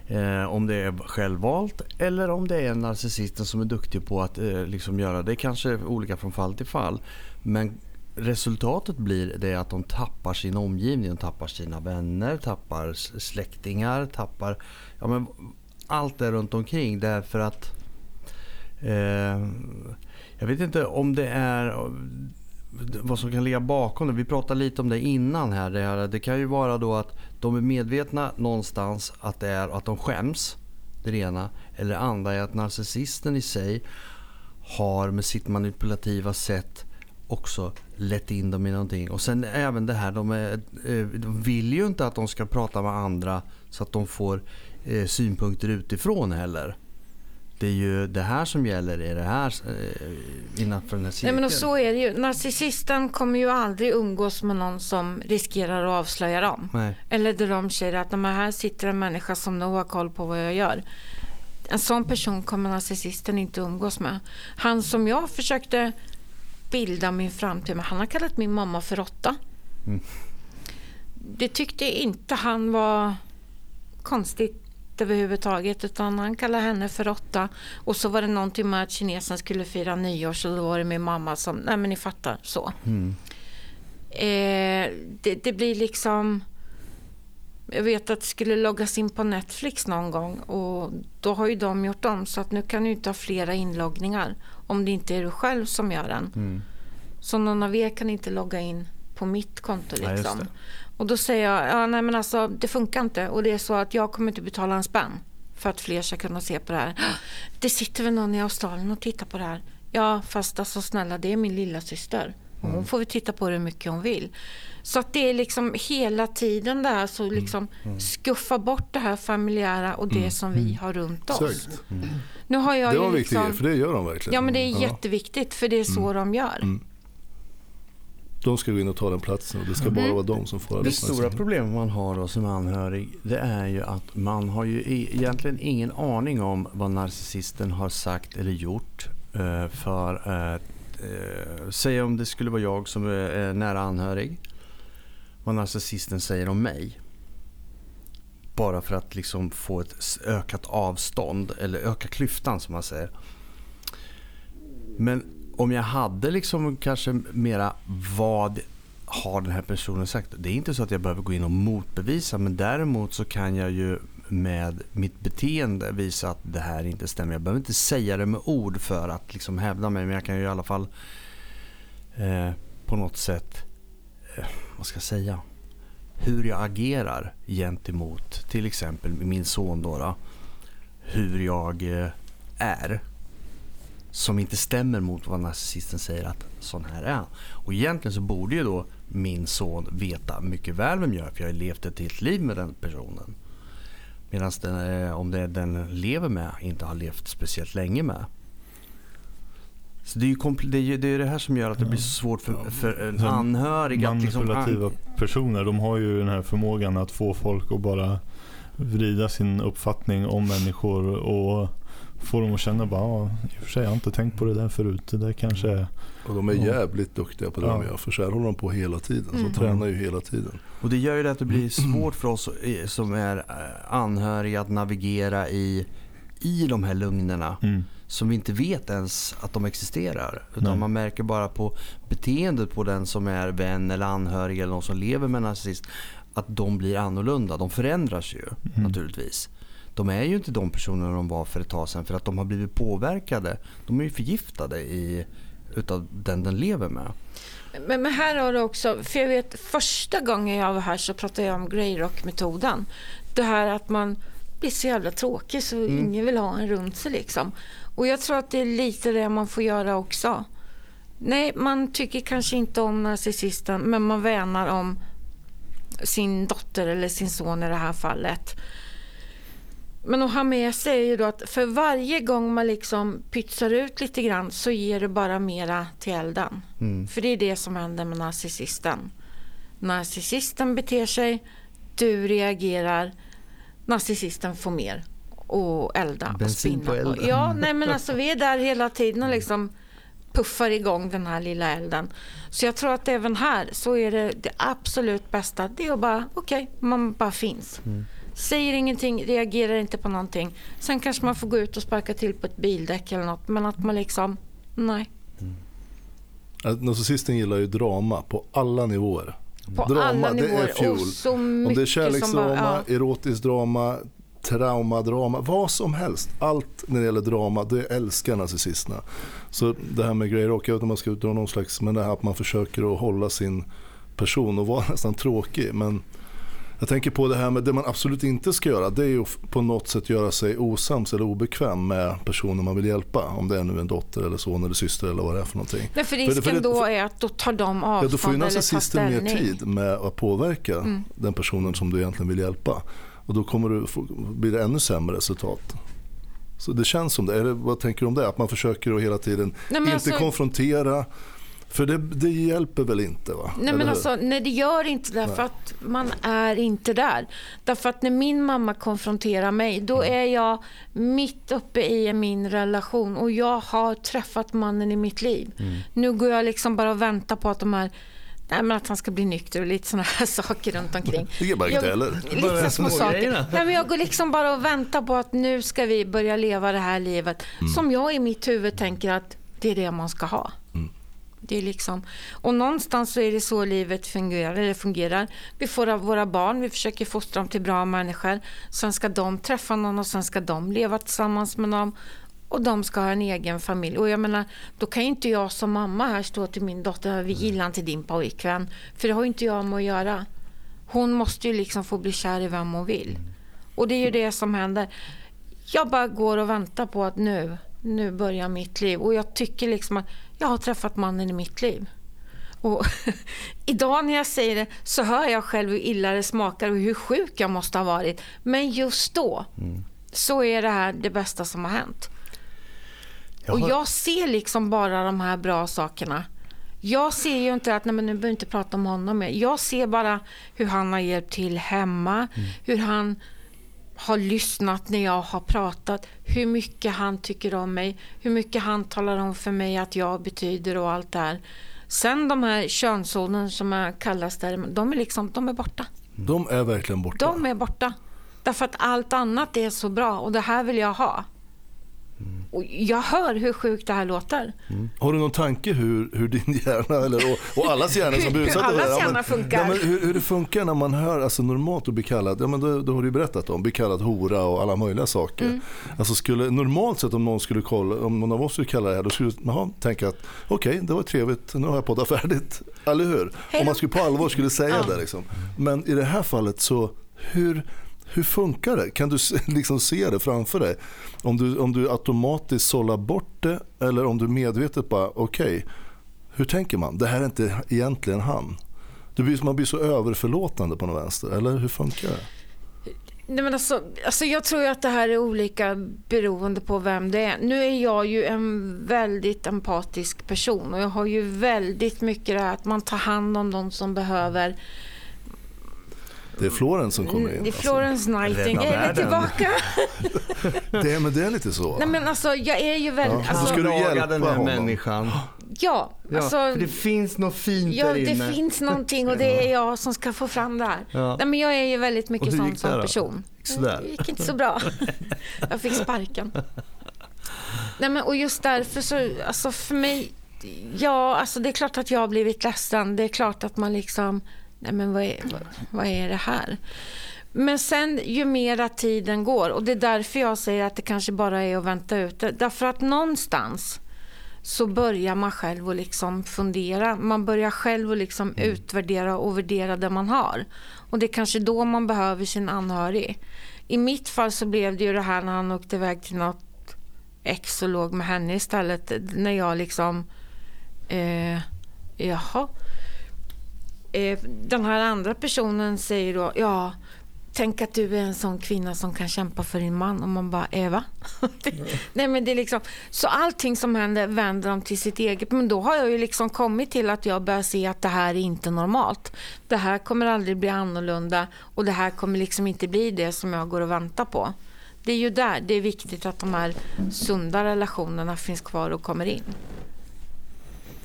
Eh, om det är självvalt eller om det är narcissisten som är duktig på att eh, liksom göra det. kanske olika från fall till fall. Men resultatet blir det att de tappar sin omgivning. De tappar sina vänner, tappar släktingar, tappar ja, men allt det runt omkring. Därför att eh, jag vet inte om det är vad som kan ligga bakom det. Vi pratade lite om det innan här. Det, här. det kan ju vara då att de är medvetna någonstans att det är att de skäms. Det ena. Eller det andra är att narcissisten i sig har med sitt manipulativa sätt också lett in dem i någonting. Och sen även det här, de, är, eh, de vill ju inte att de ska prata med andra så att de får eh, synpunkter utifrån heller det är ju det här som gäller i det här, eh, innanför den här cirkeln. Nej, men så är det ju. Narcissisten kommer ju aldrig umgås med någon som riskerar att avslöja dem. Nej. Eller där de säger att de här sitter en människa som nog har koll på vad jag gör. En sån person kommer narcissisten inte umgås med. Han som jag försökte bilda min framtid med, han har kallat min mamma för råtta. Mm. Det tyckte inte han var konstigt överhuvudtaget utan han kallade henne för råtta. Och så var det någonting med att kinesen skulle fira nyår så då var det min mamma som, nej men ni fattar så. Mm. Eh, det, det, blir liksom, jag vet att det skulle loggas in på Netflix någon gång och då har ju de gjort om så att nu kan du inte ha flera inloggningar om det inte är du själv som gör den. Mm. Så någon av er kan inte logga in på mitt konto liksom. Ja, och då säger jag, ja, nej men alltså det funkar inte och det är så att jag kommer inte betala en spänn för att fler ska kunna se på det här. [GASPS] Det sitter väl någon i Australien och tittar på det här. Ja, fast alltså snälla, det är min lilla syster. Och hon mm. får väl titta på det hur mycket hon vill. Så att det är liksom hela tiden där så mm. liksom mm. skuffa bort det här familjära och det mm. som vi mm. har runt oss. Mm. Nu har jag det var liksom, viktigt, för det gör de verkligen. Ja, men det är jätteviktigt för det är så de gör de ska gå in och ta den platsen och det ska bara vara de som får Det stora problemet man har då som anhörig det är ju att man har ju egentligen ingen aning om vad narcissisten har sagt eller gjort. Eh, för att, eh, säg om det skulle vara jag som är nära anhörig. Vad narcissisten säger om mig. Bara för att liksom få ett ökat avstånd eller öka klyftan som man säger. Men om jag hade liksom kanske mera vad har den här personen sagt. Det är inte så att jag behöver gå in och motbevisa men däremot så kan jag ju med mitt beteende visa att det här inte stämmer. Jag behöver inte säga det med ord för att liksom hävda mig men jag kan ju i alla fall eh, på något sätt, eh, vad ska jag säga, hur jag agerar gentemot till exempel min son då, då hur jag eh, är som inte stämmer mot vad narcissisten säger att sån här är Och egentligen så borde ju då min son veta mycket väl vem jag är för jag har levt ett helt liv med den personen. Medan den, om det är den lever med inte har levt speciellt länge med. Så det är ju det, är, det, är det här som gör att det blir så svårt för, för en anhörig att liksom... Manipulativa personer de har ju den här förmågan att få folk att bara vrida sin uppfattning om människor och får dem att känna bara, ja, i och för sig jag har inte tänkt på det där förut. Det där kanske är... Och de är jävligt duktiga på det ja. de gör, för så här håller de på hela tiden. Så mm. tränar ju hela tiden. Och det gör ju det att det blir svårt för oss som är eh, anhöriga att navigera i, i de här lugnerna. Mm. Som vi inte vet ens att de existerar. Utan Nej. man märker bara på beteendet på den som är vän eller anhörig eller någon som lever med en narcissist. Att de blir annorlunda. De förändras ju mm. naturligtvis de är ju inte de personerna de var för ett tag sedan för att de har blivit påverkade. De är ju förgiftade i, utav den den lever med. Men, men, här har du också, för jag vet första gången jag var här så pratade jag om Greyrock-metoden. Det här att man blir så jävla tråkig så mm. ingen vill ha en runt sig liksom. Och jag tror att det är lite det man får göra också. Nej, man tycker kanske inte om narcissisten men man värnar om sin dotter eller sin son i det här fallet. Men att ha med sig är ju då att för varje gång man liksom pytsar ut lite grann så ger det bara mera till elden. Mm. För det är det som händer med narcissisten. Narcissisten beter sig, du reagerar, narcissisten får mer och elda och Bensin spinna på elden. Ja, nej men alltså vi är där hela tiden och liksom puffar igång den här lilla elden. Så jag tror att även här så är det det absolut bästa. Det är att bara, okej, man bara finns. Mm. Säger ingenting, reagerar inte på någonting. Sen kanske man får gå ut och sparka till på ett bildäck eller något. Men att man liksom, nej. Att Narcissisten gillar ju drama på alla nivåer. På drama, alla det nivåer. är fuel. Och så Om det är mycket som kärleksdrama, bara, ja. erotiskt drama, traumadrama, vad som helst. Allt när det gäller drama, det älskar narcissisterna. Så det här med grejer och jag vet inte om man ska dra någon slags, men det här att man försöker att hålla sin person och vara [LAUGHS] nästan tråkig. Men jag tänker på det här med det man absolut inte ska göra. Det är ju på något sätt göra sig osams eller obekväm med personen man vill hjälpa. Om det är nu en dotter eller son eller syster eller vad det är för någonting. Nej, för För det- risken för det- då för- är att då tar de Ja, avstånd då får ju eller narcissisten mer tid med att påverka Mm. den personen som du egentligen vill hjälpa. Och då kommer du blir det ännu sämre resultat. Så det känns som det. Det. Vad tänker du om det? Att man försöker hela tiden Nej, men inte alltså- konfrontera. För det, det hjälper väl inte? va? Nej Eller men alltså, nej det gör inte det för att man är inte där. Därför att när min mamma konfronterar mig då Mm. är jag mitt uppe i min relation och jag har träffat mannen i mitt liv. Mm. Nu går jag liksom bara och väntar på att de här Nej, men att han ska bli nykter och lite sådana här [LAUGHS] saker runt omkring. Det är bara inte heller. Bara Lite små små saker. grejerna. Nej, men jag går liksom bara och väntar på att nu ska vi börja leva det här livet Mm. som jag i mitt huvud tänker att det är det man ska ha. Mm. Det är liksom, och någonstans så är det så livet fungerar. Eller fungerar. Vi får våra barn, vi försöker fostra dem till bra människor. Sen ska de träffa någon och sen ska de leva tillsammans med någon. Och de ska ha en egen familj. Och jag menar, då kan ju inte jag som mamma här stå till min dotter, vi gillar inte din pojkvän. För det har ju inte jag med att göra. Hon måste ju liksom få bli kär i vem hon vill. Och det är ju det som händer. Jag bara går och väntar på att nu, nu börjar mitt liv. Och jag tycker liksom att jag har träffat mannen i mitt liv. Och [LAUGHS] idag när jag säger det så hör jag själv hur illa det smakar och hur sjuk jag måste ha varit. Men just då så är det här det bästa som har hänt. Jag Och har- jag ser liksom bara de här bra sakerna. Jag ser ju inte att nej men nu behöver inte prata om honom mer. Jag ser bara hur han har hjälpt till hemma, hur han har lyssnat när jag har pratat, hur mycket han tycker om mig, hur mycket han talar om för mig att jag betyder och allt det här. Sen de här könsorden som kallas där, de är liksom, de är borta. De är verkligen borta. De är borta. Därför att allt annat är så bra och det här vill jag ha. Och jag hör hur sjukt det här låter. Har du någon tanke hur, hur din hjärna, eller, och, och allas hjärna som blir [LAUGHS] utsatta för det men- funkar. Ja, men hur, hur det funkar när man hör, alltså normalt att bli kallad, ja men det, det har du ju berättat om, bli kallad hora och alla möjliga saker. Mm. Alltså skulle, normalt sett om någon skulle kolla, om någon av oss skulle kalla det här, då skulle man tänka att okej, det var trevligt, nu har jag poddat färdigt, eller hur? Om då. man skulle på allvar skulle säga Ja. det liksom. Men i det här fallet så, hur, hur funkar det? Kan du se- [LAUGHS] liksom se det framför dig? Om du, om du automatiskt sållar bort det eller om du medvetet bara, okej, hur tänker man? Det här är inte egentligen han. Du blir, man blir så överförlåtande på något vänster, eller hur funkar det? Nej, men alltså, alltså jag tror att det här är olika beroende på vem det är. Nu är jag ju en väldigt empatisk person och jag har ju väldigt mycket det här att man tar hand om de som behöver. Det är Florence som kommer in. Det är Florence Rädda Nightingale tillbaka. Alltså. [LAUGHS] Det, är- men det är lite så. Nej men alltså jag är ju väldigt... Ja, Alltså, så ska du hjälpa den här honom. människan. ja, Ja, alltså, för det finns något fint ja, där det inne. finns någonting och det är jag som ska få fram det här. Ja. Nej, men jag är ju väldigt mycket sån det som person. Sådär. Det gick inte så bra. [LAUGHS] Jag fick sparken. Nej, men, och just därför så, alltså för mig, ja, alltså det är klart att jag har blivit ledsen. Det är klart att man liksom, nej men vad är, vad, vad är det här? Men sen ju mera tiden går och det är därför jag säger att det kanske bara är att vänta ut det. Därför att någonstans så börjar man själv att liksom fundera. Man börjar själv att liksom utvärdera och värdera det man har. Och det är kanske då man behöver sin anhörig. I mitt fall så blev det ju det här när han åkte iväg till något ex och låg med henne istället. När jag liksom, eh, jaha. Eh, den här andra personen säger då, ja, tänk att du är en sån kvinna som kan kämpa för din man och man bara, Eva? [LAUGHS] Nej men det är liksom, så allting som händer vänder de till sitt eget. Men då har jag ju liksom kommit till att jag börjar se att det här är inte normalt. Det här kommer aldrig bli annorlunda och det här kommer liksom inte bli det som jag går och väntar på. Det är ju där det är viktigt att de här sunda relationerna finns kvar och kommer in.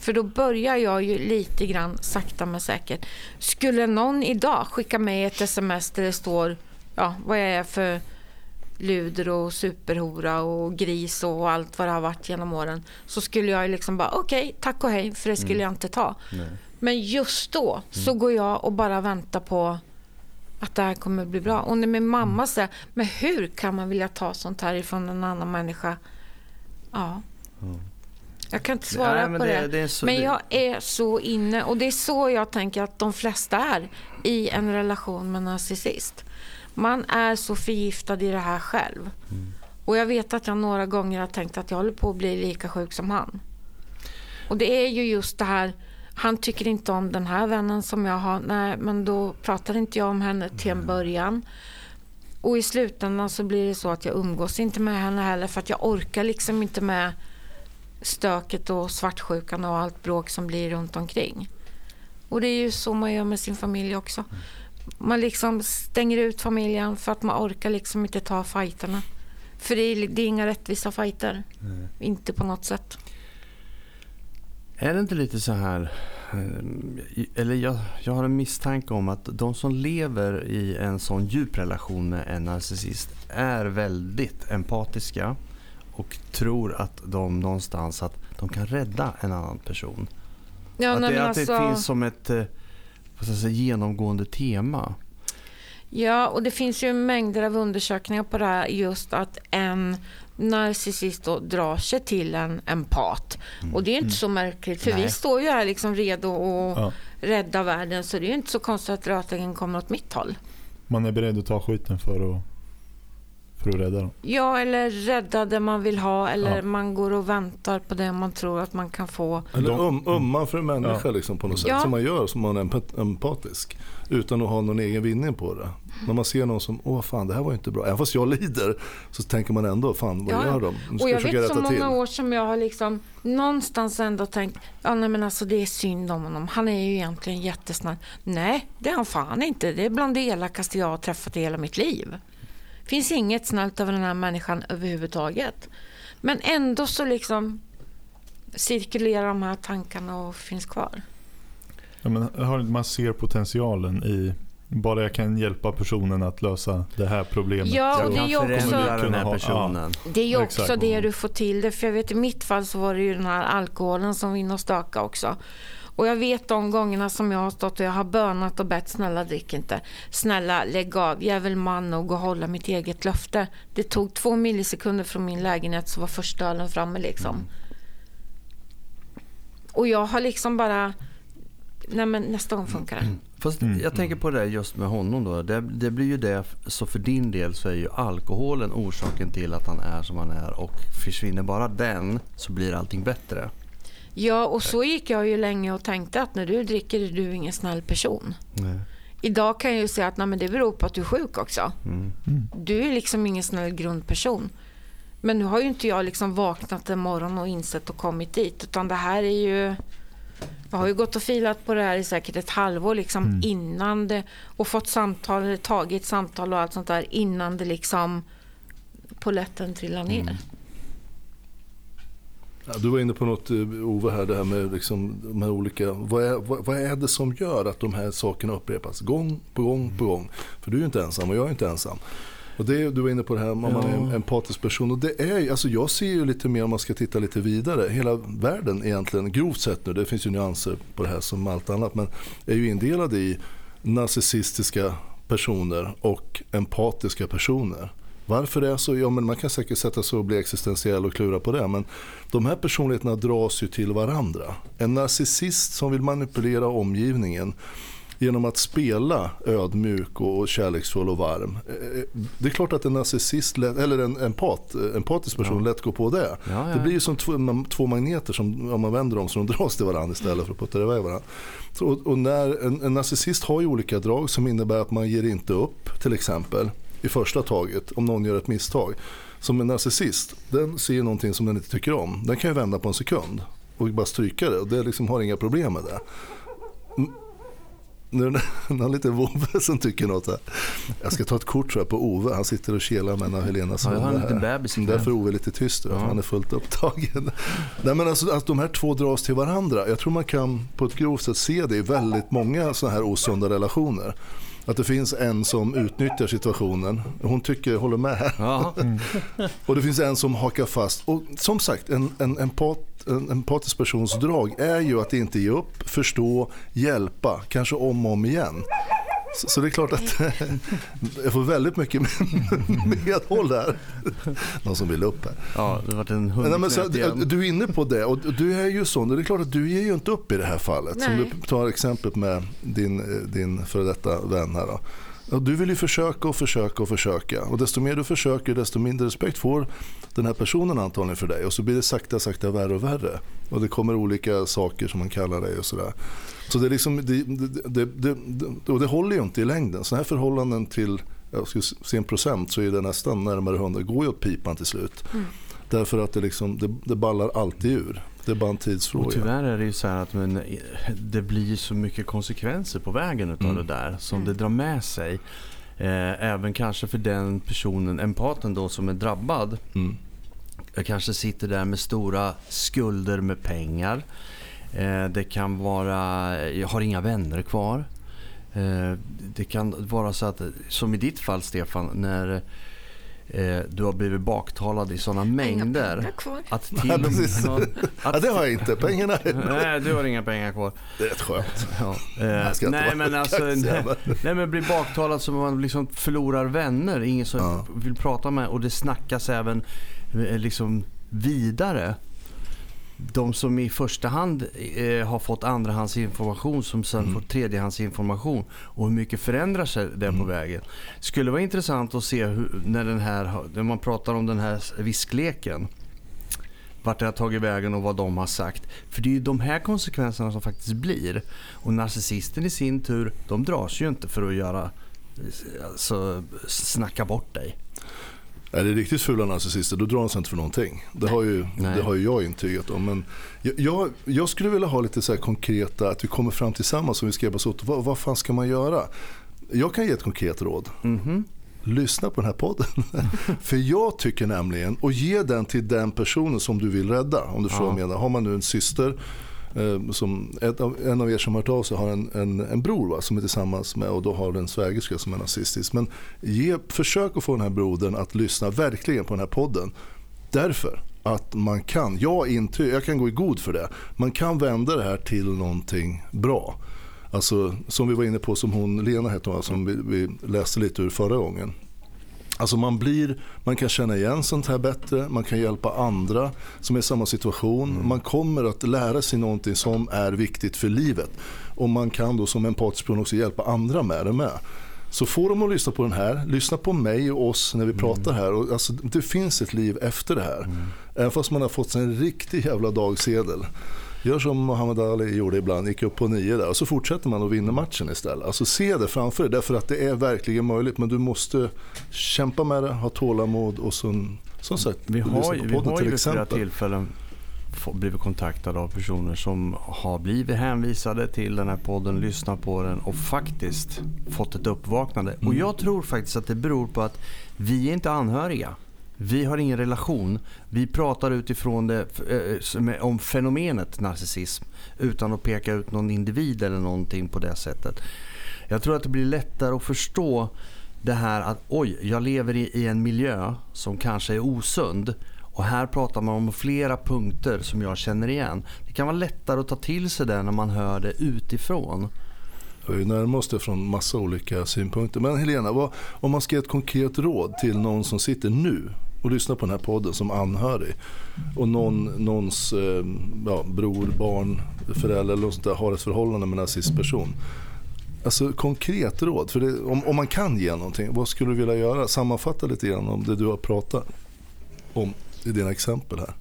För då börjar jag ju lite grann sakta men säkert. Skulle någon idag skicka mig ett sms där det står ja, vad jag är för luder och superhora och gris och allt vad det har varit genom åren. Så skulle jag liksom bara okej, okay, tack och hej, för det skulle mm. jag inte ta. Nej. Men just då mm. så går jag och bara väntar på att det här kommer bli bra. Och när min mamma mm. säger, men hur kan man vilja ta sånt här ifrån en annan människa? Ja. Mm. Jag kan inte svara Nej, på det. det. det så, men jag är så inne och det är så jag tänker att de flesta är i en relation med en narcissist. Man är så förgiftad i det här själv. Mm. Och jag vet att jag några gånger har tänkt att jag håller på att bli lika sjuk som han. Och det är ju just det här, han tycker inte om den här vännen som jag har. Nej, men då pratar inte jag om henne till en början. Och i slutändan så blir det så att jag umgås inte med henne heller för att jag orkar liksom inte med stöket och svartsjukan och allt bråk som blir runt omkring. Och det är ju så man gör med sin familj också. Man liksom stänger ut familjen för att man orkar liksom inte ta fighterna. För det är, det är inga rättvisa fighter. Mm. Inte på något sätt. Är det inte lite så här, eh, eller jag, jag har en misstanke om att de som lever i en sån djup relation med en narcissist är väldigt empatiska och tror att de någonstans att de kan rädda en annan person. Ja, att, det, att alltså... det finns som ett eh, vad säga, genomgående tema. Ja, och det finns ju mängder av undersökningar på det här just att en narcissist då drar sig till en empat. Mm. Och det är inte mm. så märkligt för Nej. vi står ju här liksom redo att ja. rädda världen så det är inte så konstigt att rötingen kommer åt mitt håll. Man är beredd att ta skiten för att för att rädda dem? Ja, eller rädda det man vill ha eller ja. man går och väntar på det man tror att man kan få. Eller um, ömmar för en människa ja. liksom, på något sätt ja. som man gör som man är empatisk utan att ha någon egen vinning på det. När man ser någon som, åh fan det här var inte bra. Även fast jag lider så tänker man ändå, fan vad ja. gör de? de och jag vet så många till. år som jag har liksom någonstans ändå tänkt, ja nej men alltså det är synd om honom. Han är ju egentligen jättesnäll. Nej, det är han fan inte. Det är bland det elakaste jag har träffat i hela mitt liv finns inget snällt över den här människan överhuvudtaget. Men ändå så liksom cirkulerar de här tankarna och finns kvar. Ja, men man ser potentialen i bara jag kan hjälpa personen att lösa det här problemet. Ja, och det är ju också, den här personen. Ja, det är ju också det du får till det. För jag vet i mitt fall så var det ju den här alkoholen som var inne och stöka också. Och jag vet de gångerna som jag har stått och jag har bönat och bett snälla drick inte. Snälla lägg av, jag är väl man nog och hålla mitt eget löfte. Det tog två millisekunder från min lägenhet så var första ölen framme liksom. Mm. Och jag har liksom bara, nej men nästa gång funkar det. Mm. [CLEARS THROAT] Fast mm. jag tänker på det just med honom då. Det, det, blir ju det, så för din del så är ju alkoholen orsaken till att han är som han är och försvinner bara den så blir allting bättre. Ja, och så gick jag ju länge och tänkte att när du dricker är du ingen snäll person. Nej. Idag kan jag ju säga att nej, men det beror på att du är sjuk också. Mm. Du är liksom ingen snäll grundperson. Men nu har ju inte jag liksom vaknat en morgon och insett och kommit dit. Utan det här är ju... Jag har ju gått och filat på det här i säkert ett halvår liksom mm. innan det och fått samtal, eller tagit samtal och allt sånt där innan det liksom poletten trillar ner. Mm. Ja, du var inne på något eh, Ove här, det här med liksom, de här olika, vad är, vad, vad, är det som gör att de här sakerna upprepas gång på gång på gång? För du är ju inte ensam och jag är inte ensam. Och det, du var inne på det här om man är en empatisk person. Och det är, alltså jag ser ju lite mer om man ska titta lite vidare. Hela världen egentligen, grovt sett nu, det finns ju nyanser på det här som allt annat. Men är ju indelad i narcissistiska personer och empatiska personer. Varför det är så? Ja, men man kan säkert sätta sig och bli existentiell och klura på det. Men de här personligheterna dras ju till varandra. En narcissist som vill manipulera omgivningen genom att spela ödmjuk och kärleksfull och varm. Eh, det är klart att en narcissist, eller en empat, empatisk person ja. lätt går på det. Ja, ja. Det blir ju som två, två, magneter som om man vänder dem så de dras till varandra istället för att putta iväg varandra. Och när, en, en narcissist har ju olika drag som innebär att man ger inte upp till exempel i första taget om någon gör ett misstag. Som en narcissist, den ser någonting som den inte tycker om. Den kan ju vända på en sekund och bara stryka det och det liksom har inga problem med det. Nu är det [LAUGHS] någon liten vovve som tycker något här. Jag ska ta ett kort tror jag, på Ove. Han sitter och kelar med en av Helenas ja, hundar. Här. Bebis Därför är Ove lite tyst. Ja. Han är fullt upptagen. [LAUGHS] Nej, men alltså, att de här två dras till varandra. Jag tror man kan på ett grovt sätt se det i väldigt många sådana här osunda relationer att det finns en som utnyttjar situationen. Hon tycker, håller med. Mm. och det finns en som hakar fast. Och som sagt, en, en, empat, en empatisk persons drag är ju att inte ge upp, förstå, hjälpa, kanske om och om igen. Så, så, det är klart att jag får väldigt mycket medhåll där. Någon som vill upp här. Ja, det varit en hund men så, Du är inne på det och du är ju sån. Det är klart att du ger ju inte upp i det här fallet. Nej. Som du tar exemplet med din, din före detta vän här. Då. Du vill ju försöka och försöka och försöka. Och desto mer du försöker desto mindre respekt får den här personen antagligen för dig. Och så blir det sakta sakta värre och värre. Och det kommer olika saker som man kallar dig och sådär. Så det, liksom, det, det, det, det, och det håller ju inte i längden. Sådana här förhållanden till jag skulle se en procent så är det nästan närmare 100. går ju åt pipan till slut. Mm. Därför att det, liksom, det, det ballar alltid ur. Det är bara en tidsfråga. Och tyvärr är det ju så att men, det blir så mycket konsekvenser på vägen av mm. det där som det drar med sig. Eh, även kanske för den personen, empaten då som är drabbad. Mm. Jag kanske sitter där med stora skulder med pengar. Eh, det kan vara, jag har inga vänner kvar. Eh, det kan vara så att, som i ditt fall Stefan, när eh, du har blivit baktalad i sådana mängder. Att till, nej, att, ja, det har jag inte. Pengarna Nej, du har inga pengar kvar. Det är rätt skönt. Ja. Eh, nej, men alltså, nej, [LAUGHS] nej, men bli baktalad så man liksom förlorar vänner. Ingen som ja. vill prata med och det snackas även eh, liksom vidare de som i första hand eh, har fått andrahandsinformation som sen mm. får tredjehandsinformation och hur mycket förändrar sig det mm. på vägen. Skulle vara intressant att se hur, när, den här, när man pratar om den här viskleken vart det har tagit vägen och vad de har sagt. För det är ju de här konsekvenserna som faktiskt blir. Och narcissisten i sin tur, de dras ju inte för att göra, alltså, snacka bort dig. Är det riktigt fula narcissister då drar de sig inte för någonting. Det har ju, det har ju jag intygat om. Men jag, jag, skulle vilja ha lite så konkreta, att vi kommer fram tillsammans och vi ska hjälpas åt. Vad, vad fan ska man göra? Jag kan ge ett konkret råd. Mm -hmm. Lyssna på den här podden. [LAUGHS] för jag tycker nämligen, och ge den till den personen som du vill rädda. Om du ja. vad jag menar. Har man nu en syster Eh, som ett av, en av er som har hört av sig har en, en, en bror va, som är tillsammans med och då har en svägerska som är nazistisk. Men ge, försök att få den här brodern att lyssna verkligen på den här podden. Därför att man kan, jag, inte, jag kan gå i god för det, man kan vända det här till någonting bra. Alltså som vi var inne på, som hon, Lena hette hon, som vi, vi läste lite ur förra gången. Alltså man, blir, man kan känna igen sånt här bättre, man kan hjälpa andra som är i samma situation. Mm. Man kommer att lära sig någonting som är viktigt för livet. Och man kan då som empatisk också hjälpa andra med det med. Så få dem att lyssna på den här, lyssna på mig och oss när vi mm. pratar här. Och alltså, det finns ett liv efter det här. Mm. Även fast man har fått sig en riktig jävla dagsedel. Gör som Muhammad Ali gjorde ibland, gick upp på nio där och så fortsätter man och vinner matchen istället. Alltså se det framför dig därför att det är verkligen möjligt men du måste kämpa med det, ha tålamod och så, som sagt, vi har, ju, vi har ju vid flera tillfällen blivit kontaktade av personer som har blivit hänvisade till den här podden, lyssnat på den och faktiskt fått ett uppvaknande. Mm. Och jag tror faktiskt att det beror på att vi är inte anhöriga. Vi har ingen relation. Vi pratar utifrån det, eh, eh, om fenomenet narcissism utan att peka ut någon individ eller någonting på det sättet. Jag tror att det blir lättare att förstå det här att oj, jag lever i, en miljö som kanske är osund. Och här pratar man om flera punkter som jag känner igen. Det kan vara lättare att ta till sig det när man hör det utifrån. Vi närmar oss det från massa olika synpunkter. Men Helena, vad, om man ska ge ett konkret råd till någon som sitter nu och lyssnar på den här podden som anhörig och någon, någons eh, ja, bror, barn, förälder eller något sånt där har ett förhållande med en nazistperson. Alltså konkret råd, för det, om, om man kan ge någonting, vad skulle du vilja göra? Sammanfatta lite grann om det du har pratat om i dina exempel här.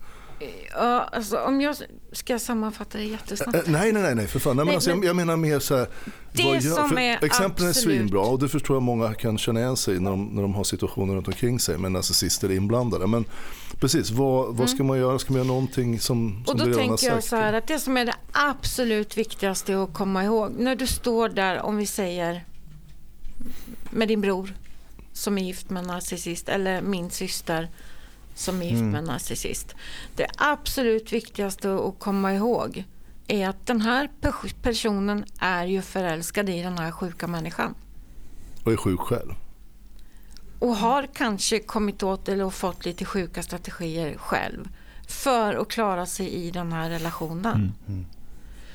Ja, alltså, om jag ska sammanfatta det jättesnabbt. Äh, nej, nej, nej, för fan. Nej, men alltså, jag, jag menar mer så här. Det som är exemplen är svinbra och det förstår jag många kan känna igen sig när de, när de har situationer runt omkring sig med narcissister inblandade. Men precis, vad, vad ska man göra? Ska man göra någonting som, Mm. Och som då tänker jag så här att det som är det absolut viktigaste att komma ihåg när du står där, om vi säger med din bror som är gift med en narcissist eller min syster som är gift med en narcissist. Det absolut viktigaste att komma ihåg är att den här pe- personen är ju förälskad i den här sjuka människan. Och är sjuk själv. och har kanske kommit åt eller fått lite sjuka strategier själv för att klara sig i den här relationen.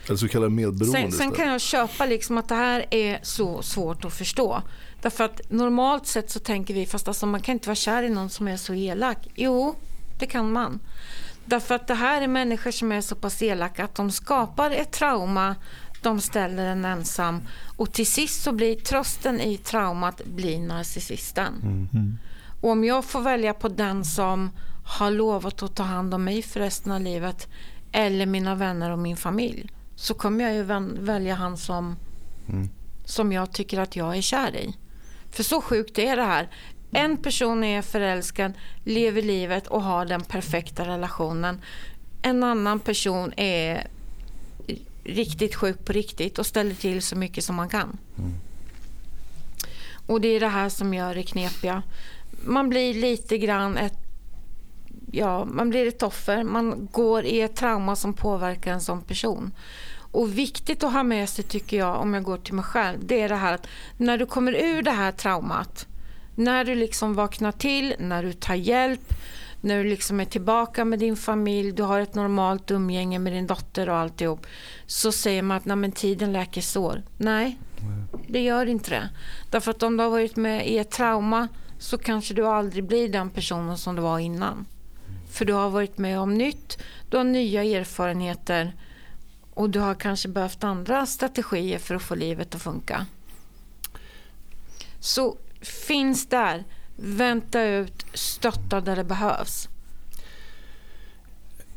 Eller så kallad medberoende Sen, sen kan jag köpa liksom att det här är så svårt att förstå. Därför att normalt sett så tänker vi, fast alltså man kan inte vara kär i någon som är så elak. Jo, det kan man. Därför att det här är människor som är så pass elaka att de skapar ett trauma, de ställer en ensam och till sist så blir trösten i traumat blir narcissisten. Och om jag får välja på den som har lovat att ta hand om mig för resten av livet eller mina vänner och min familj så kommer jag ju välja han som, som jag tycker att jag är kär i. För så sjukt är det här. En person är förälskad, lever livet och har den perfekta relationen. En annan person är riktigt sjuk på riktigt och ställer till så mycket som man kan. Och det är det här som gör det knepiga. Man blir lite grann ett ja, man blir ett offer. Man går i ett trauma som påverkar en som person. Och viktigt att ha med sig tycker jag, om jag går till mig själv, det är det här att när du kommer ur det här traumat, när du liksom vaknar till, när du tar hjälp, när du liksom är tillbaka med din familj, du har ett normalt umgänge med din dotter och alltihop, så säger man att Nej, men tiden läker sår. Nej, det gör inte det. Därför att om du har varit med i ett trauma så kanske du aldrig blir den personen som du var innan. För du har varit med om nytt, du har nya erfarenheter och du har kanske behövt andra strategier för att få livet att funka. Så finns där, vänta ut, stötta där det behövs.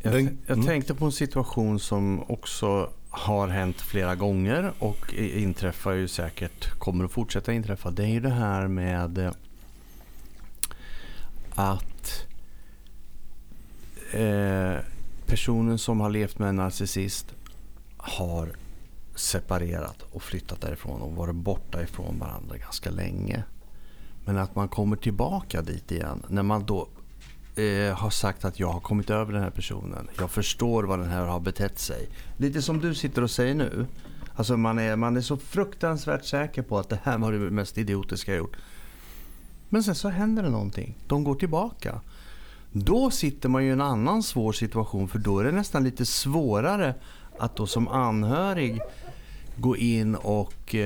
Jag, jag mm. tänkte på en situation som också har hänt flera gånger och inträffar ju säkert, kommer att fortsätta inträffa. Det är ju det här med eh, att eh, personen som har levt med en narcissist har separerat och flyttat därifrån och varit borta ifrån varandra ganska länge. Men att man kommer tillbaka dit igen när man då eh, har sagt att jag har kommit över den här personen. Jag förstår vad den här har betett sig. Lite som du sitter och säger nu. Alltså man är, man är så fruktansvärt säker på att det här var det mest idiotiska jag gjort. Men sen så händer det någonting. De går tillbaka. Då sitter man ju i en annan svår situation för då är det nästan lite svårare att då som anhörig gå in och, eh,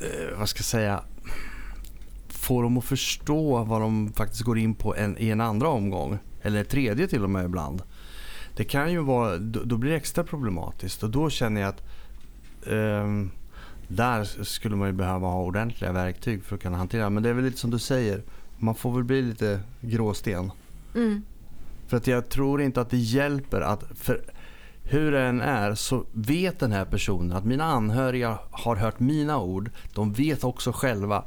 eh, vad ska jag säga, få dem att förstå vad de faktiskt går in på en, i en andra omgång. Eller tredje till och med ibland. Det kan ju vara, då, då blir det extra problematiskt och då känner jag att ehm, där skulle man ju behöva ha ordentliga verktyg för att kunna hantera. Men det är väl lite som du säger, man får väl bli lite gråsten. Mm. För att jag tror inte att det hjälper att, för hur det än är så vet den här personen att mina anhöriga har hört mina ord. De vet också själva.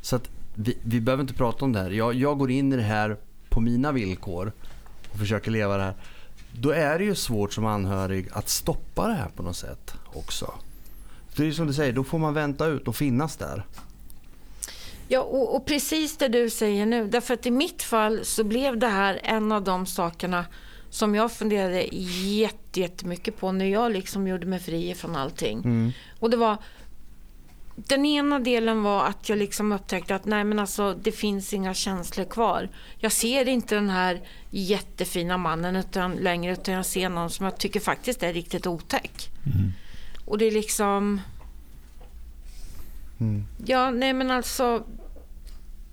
Så att vi, vi behöver inte prata om det här. Jag, jag går in i det här på mina villkor och försöker leva det här. Då är det ju svårt som anhörig att stoppa det här på något sätt också. Det är som du säger, då får man vänta ut och finnas där. Ja, och, och precis det du säger nu. Därför att i mitt fall så blev det här en av de sakerna som jag funderade jätte- jättemycket på när jag liksom gjorde mig fri från allting. Och det var den ena delen var att jag liksom upptäckte att nej men alltså det finns inga känslor kvar. Jag ser inte den här jättefina mannen utan, längre utan jag ser någon som jag tycker faktiskt är riktigt otäck. Och det är liksom Ja, nej men alltså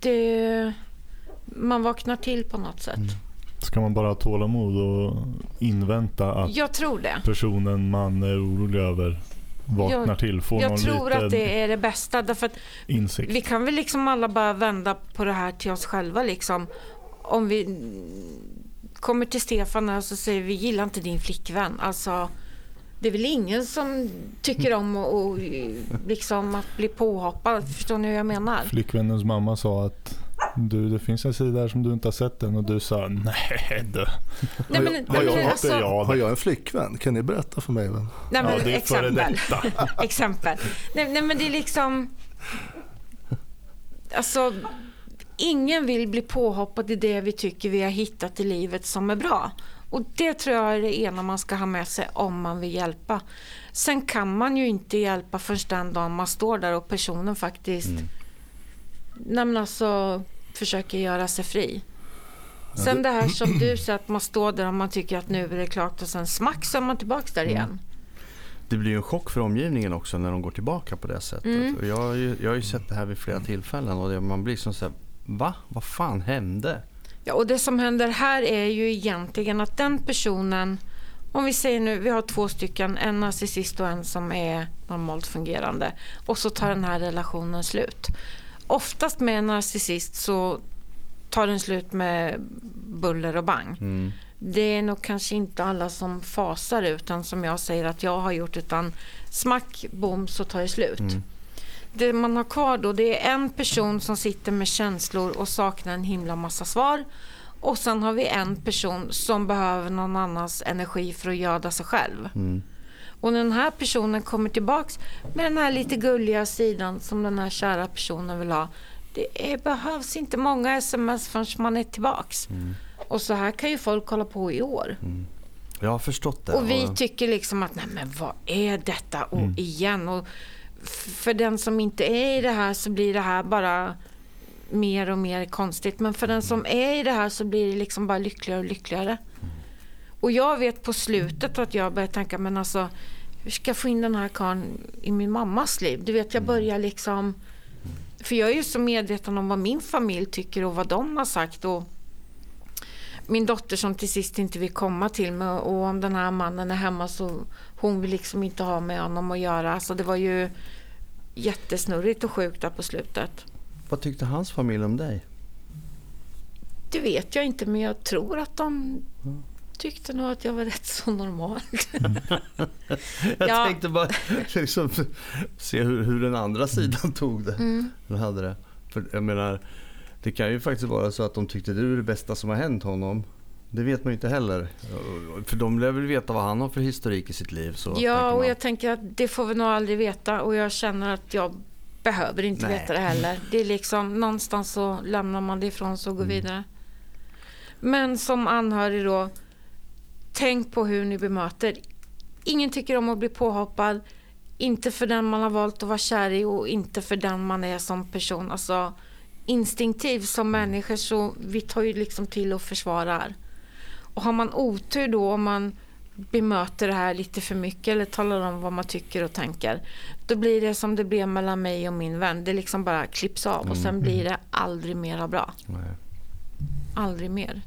det, man vaknar till på något sätt. Ska man bara ha tålamod och invänta att Jag tror det. personen man är orolig över vaknar jag, till, får jag någon tror att det är det bästa. Därför insikt. vi kan väl liksom alla bara vända på det här till oss själva. Liksom. Om vi kommer till Stefan och så säger vi gillar inte din flickvän. Alltså, det är väl ingen som tycker om att, och, liksom, att bli påhoppad. Förstår ni hur jag menar? Flickvännens mamma sa att du, det finns en sida här som du inte har sett än och du sa nej du. Nej, men, Har nej, jag- jag- alltså, jag Har jag en flickvän? Kan ni berätta för mig? Vem? nej, men, Ja, det är före exempel. detta. [LAUGHS] exempel. Nej, nej, men det är liksom... Alltså, ingen vill bli påhoppad i det vi tycker vi har hittat i livet som är bra. Och det tror jag är det ena man ska ha med sig om man vill hjälpa. Sen kan man ju inte hjälpa först den dagen man står där och personen faktiskt nej, men alltså, försöker göra sig fri. Sen det här som du [CLEARS THROAT] säger att man står där och man tycker att nu är det klart och sen smack så är man tillbaka där igen. Det blir ju en chock för omgivningen också när de går tillbaka på det sättet. Mm. Och jag, har ju, jag har ju sett det här vid flera tillfällen och det, man blir som så här, va? Vad fan hände? Ja, och det som händer här är ju egentligen att den personen, om vi säger nu, vi har två stycken, en narcissist och en som är normalt fungerande och så tar den här relationen slut. Oftast med en narcissist så tar den slut med buller och bang. Mm. Det är nog kanske inte alla som fasar utan som jag säger att jag har gjort utan smack, bom så tar det slut. Mm. Det man har kvar då det är en person som sitter med känslor och saknar en himla massa svar. Och sen har vi en person som behöver någon annans energi för att göda sig själv. Mm. Och den här personen kommer tillbaks med den här lite gulliga sidan som den här kära personen vill ha. Det är, behövs inte många sms förrän man är tillbaks. Mm. Och så här kan ju folk hålla på i år. Jag har förstått det. Och vi tycker liksom att nej men vad är detta och Mm. igen och för den som inte är i det här så blir det här bara mer och mer konstigt men för den som är i det här så blir det liksom bara lyckligare och lyckligare. Och jag vet på slutet att jag börjar tänka men alltså hur ska jag få in den här karln i min mammas liv? Du vet jag börjar liksom för jag är ju så medveten om vad min familj tycker och vad de har sagt och min dotter som till sist inte vill komma till mig och om den här mannen är hemma så hon vill liksom inte ha med honom att göra. Alltså det var ju jättesnurrigt och sjukt där på slutet. Vad tyckte hans familj om dig? Det vet jag inte men jag tror att de tyckte nog att jag var rätt så normal. [LAUGHS] Jag Ja. tänkte bara liksom, se hur, hur den andra sidan tog det. Mm. Hur hade det. För jag menar, det kan ju faktiskt vara så att de tyckte det är det bästa som har hänt honom. Det vet man ju inte heller. För de lär väl veta vad han har för historik i sitt liv. Så Ja och jag tänker att det får vi nog aldrig veta och jag känner att jag behöver inte Nej. veta det heller. Det är liksom någonstans så lämnar man det ifrån sig och går vidare. Men som anhörig då, tänk på hur ni bemöter. Ingen tycker om att bli påhoppad. Inte för den man har valt att vara kär i och inte för den man är som person. Alltså instinktivt som människor så vi tar ju liksom till och försvarar. Och har man otur då om man bemöter det här lite för mycket eller talar om vad man tycker och tänker. Då blir det som det blev mellan mig och min vän. Det liksom bara klipps av och sen blir det aldrig mera bra. Nej. Aldrig mer.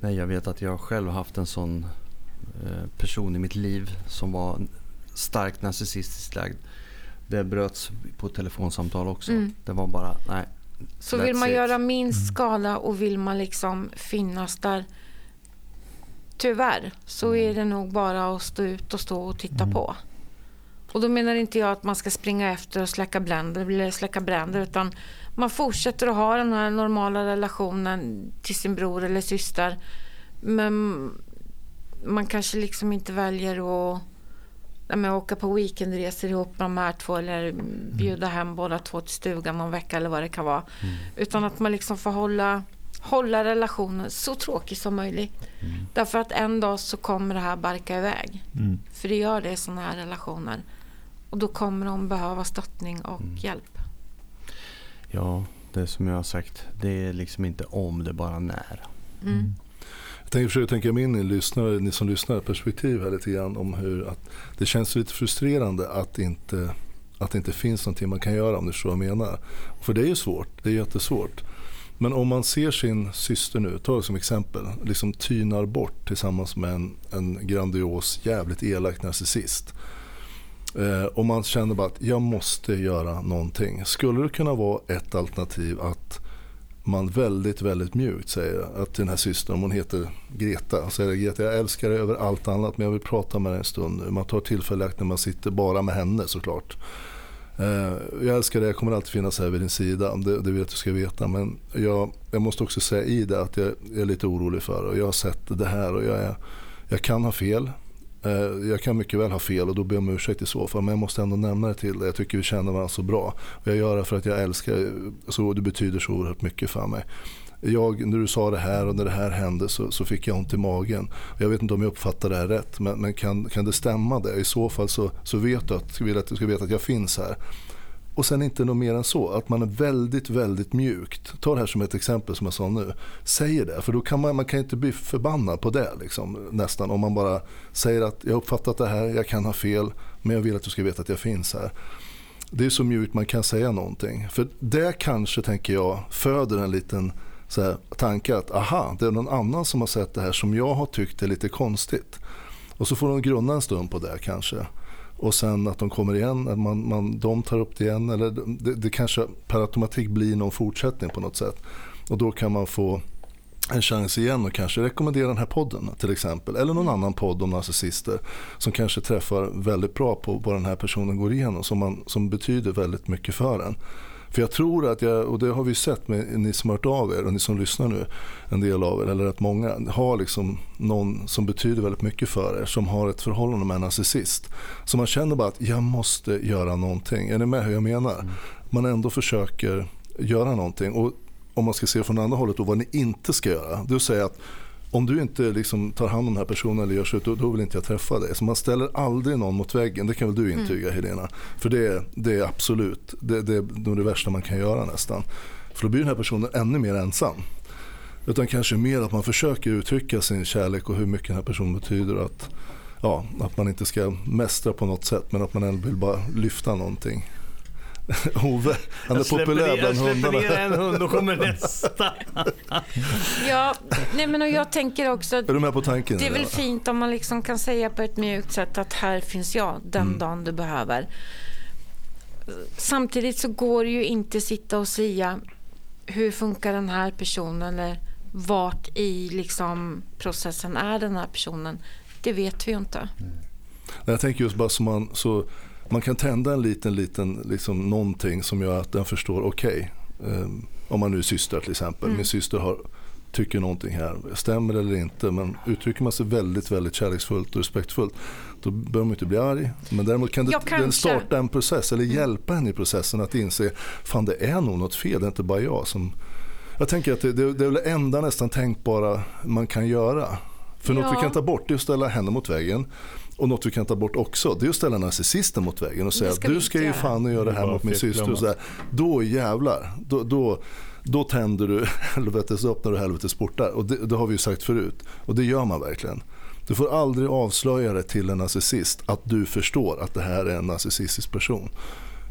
Nej, jag vet att jag själv har haft en sån eh, person i mitt liv som var starkt narcissistiskt lagd. Det bröts på telefonsamtal också. Mm. Det var bara, nej. Så vill man it. göra minst skada och vill man liksom finnas där Tyvärr så är det nog bara att stå ut och stå och titta på. Och då menar inte jag att man ska springa efter och släcka bränder, eller släcka bränder utan man fortsätter att ha den här normala relationen till sin bror eller syster. Men man kanske liksom inte väljer att men åka på weekendresor ihop med de här två eller bjuda hem båda två till stugan någon vecka eller vad det kan vara. Utan att man liksom får hålla, hålla relationen så tråkig som möjligt. Därför att en dag så kommer det här barka iväg. Mm. För det gör det i sådana här relationer. Och då kommer de behöva stöttning och Mm. hjälp. Ja, det är som jag har sagt. Det är liksom inte om, det är bara när. Mm. Jag tänker försöka tänka mig in i lyssnare, ni som lyssnar perspektiv här lite grann om hur att det känns lite frustrerande att inte, att det inte finns någonting man kan göra om du förstår vad jag menar. För det är ju svårt, det är jättesvårt. Men om man ser sin syster nu, ta det som exempel, liksom tynar bort tillsammans med en, en grandios, jävligt elak narcissist. Eh, och man känner bara att jag måste göra någonting. Skulle det kunna vara ett alternativ att man väldigt, väldigt mjukt säger att till den här systern, om hon heter Greta, säger Greta jag älskar dig över allt annat men jag vill prata med dig en stund nu. Man tar tillfället när man sitter bara med henne såklart. Eh, jag älskar dig, jag kommer alltid finnas här vid din sida, det, det vet du ska veta. Men jag, jag måste också säga i det att jag är lite orolig för och jag har sett det här och jag, är, jag kan ha fel. Eh, jag kan mycket väl ha fel och då ber jag om ursäkt i så fall. Men jag måste ändå nämna det till dig. Jag tycker vi känner varandra så bra. Och jag gör det för att jag älskar så du betyder så oerhört mycket för mig. Jag, när du sa det här och när det här hände så, så fick jag ont i magen. Jag vet inte om jag uppfattar det här rätt men, men kan, kan det stämma det? I så fall så, så vet du att, vill att du ska veta att jag finns här. Och sen inte något mer än så, att man är väldigt, väldigt mjukt. Ta det här som ett exempel som jag sa nu. Säger det, för då kan man, man kan inte bli förbannad på det liksom, nästan. Om man bara säger att jag har uppfattat det här, jag kan ha fel, men jag vill att du ska veta att jag finns här. Det är så mjukt man kan säga någonting. För det kanske, tänker jag, föder en liten så här, tanke att aha, det är någon annan som har sett det här som jag har tyckt är lite konstigt. Och så får de grunna en stund på det kanske och sen att de kommer igen, att man, man, de tar upp det igen. Eller det, det kanske per automatik blir någon fortsättning på något sätt. Och då kan man få en chans igen och kanske rekommendera den här podden till exempel. Eller någon annan podd om narcissister som kanske träffar väldigt bra på vad den här personen går igenom som, man, som betyder väldigt mycket för en. För jag tror att jag, och det har vi sett med ni som har hört av er och ni som lyssnar nu, en del av er, eller rätt många, har liksom någon som betyder väldigt mycket för er, som har ett förhållande med en narcissist. Så man känner bara att jag måste göra någonting. Är ni med hur jag menar? Mm. Man ändå försöker göra någonting. Och om man ska se från andra hållet då vad ni inte ska göra. Du säger att om du inte liksom tar hand om den här personen eller gör så, då, då vill inte jag träffa dig. Så man ställer aldrig någon mot väggen, det kan väl du mm. intyga mm. Helena. För det, det är absolut, det, det är nog det värsta man kan göra nästan. För då blir den här personen ännu mer ensam. Utan kanske mer att man försöker uttrycka sin kärlek och hur mycket den här personen betyder. Att, ja, att man inte ska mästra på något sätt men att man ändå vill bara lyfta någonting. [LAUGHS] Ove, han är populär bland hundarna. Jag släpper ner en hund och kommer [LAUGHS] nästa. ja, nej men och jag tänker också är du med på tanken? Det är väl fint om man liksom kan säga på ett mjukt sätt att här finns jag den mm. dagen du behöver. Samtidigt så går det ju inte att sitta och säga hur funkar den här personen eller vart i liksom processen är den här personen. Det vet vi ju inte. Mm. Jag tänker just bara som man så man kan tända en liten, liten liksom någonting som gör att den förstår okej. Okay, ehm, om man nu är syster till exempel. Mm. Min syster har, tycker någonting här. Stämmer eller inte. Men uttrycker man sig väldigt, väldigt kärleksfullt och respektfullt. Då behöver man inte bli arg. Men däremot kan det, den starta en process eller mm. hjälpa henne i processen att inse. Fan det är nog något fel. Det är inte bara jag som jag tänker att det, det, det är det enda nästan tänkbara man kan göra. För ja. något vi kan ta bort är att ställa henne mot väggen. Och något vi kan ta bort också, det är att ställa narcissisten mot väggen och säga att du ska ju fan göra det här mot min syster. Och så där. Då jävlar, då, då, då tänder du [LAUGHS] helvetes upp när du helvetes portar. Och det, det har vi ju sagt förut. Och det gör man verkligen. Du får aldrig avslöja det till en narcissist att du förstår att det här är en narcissistisk person.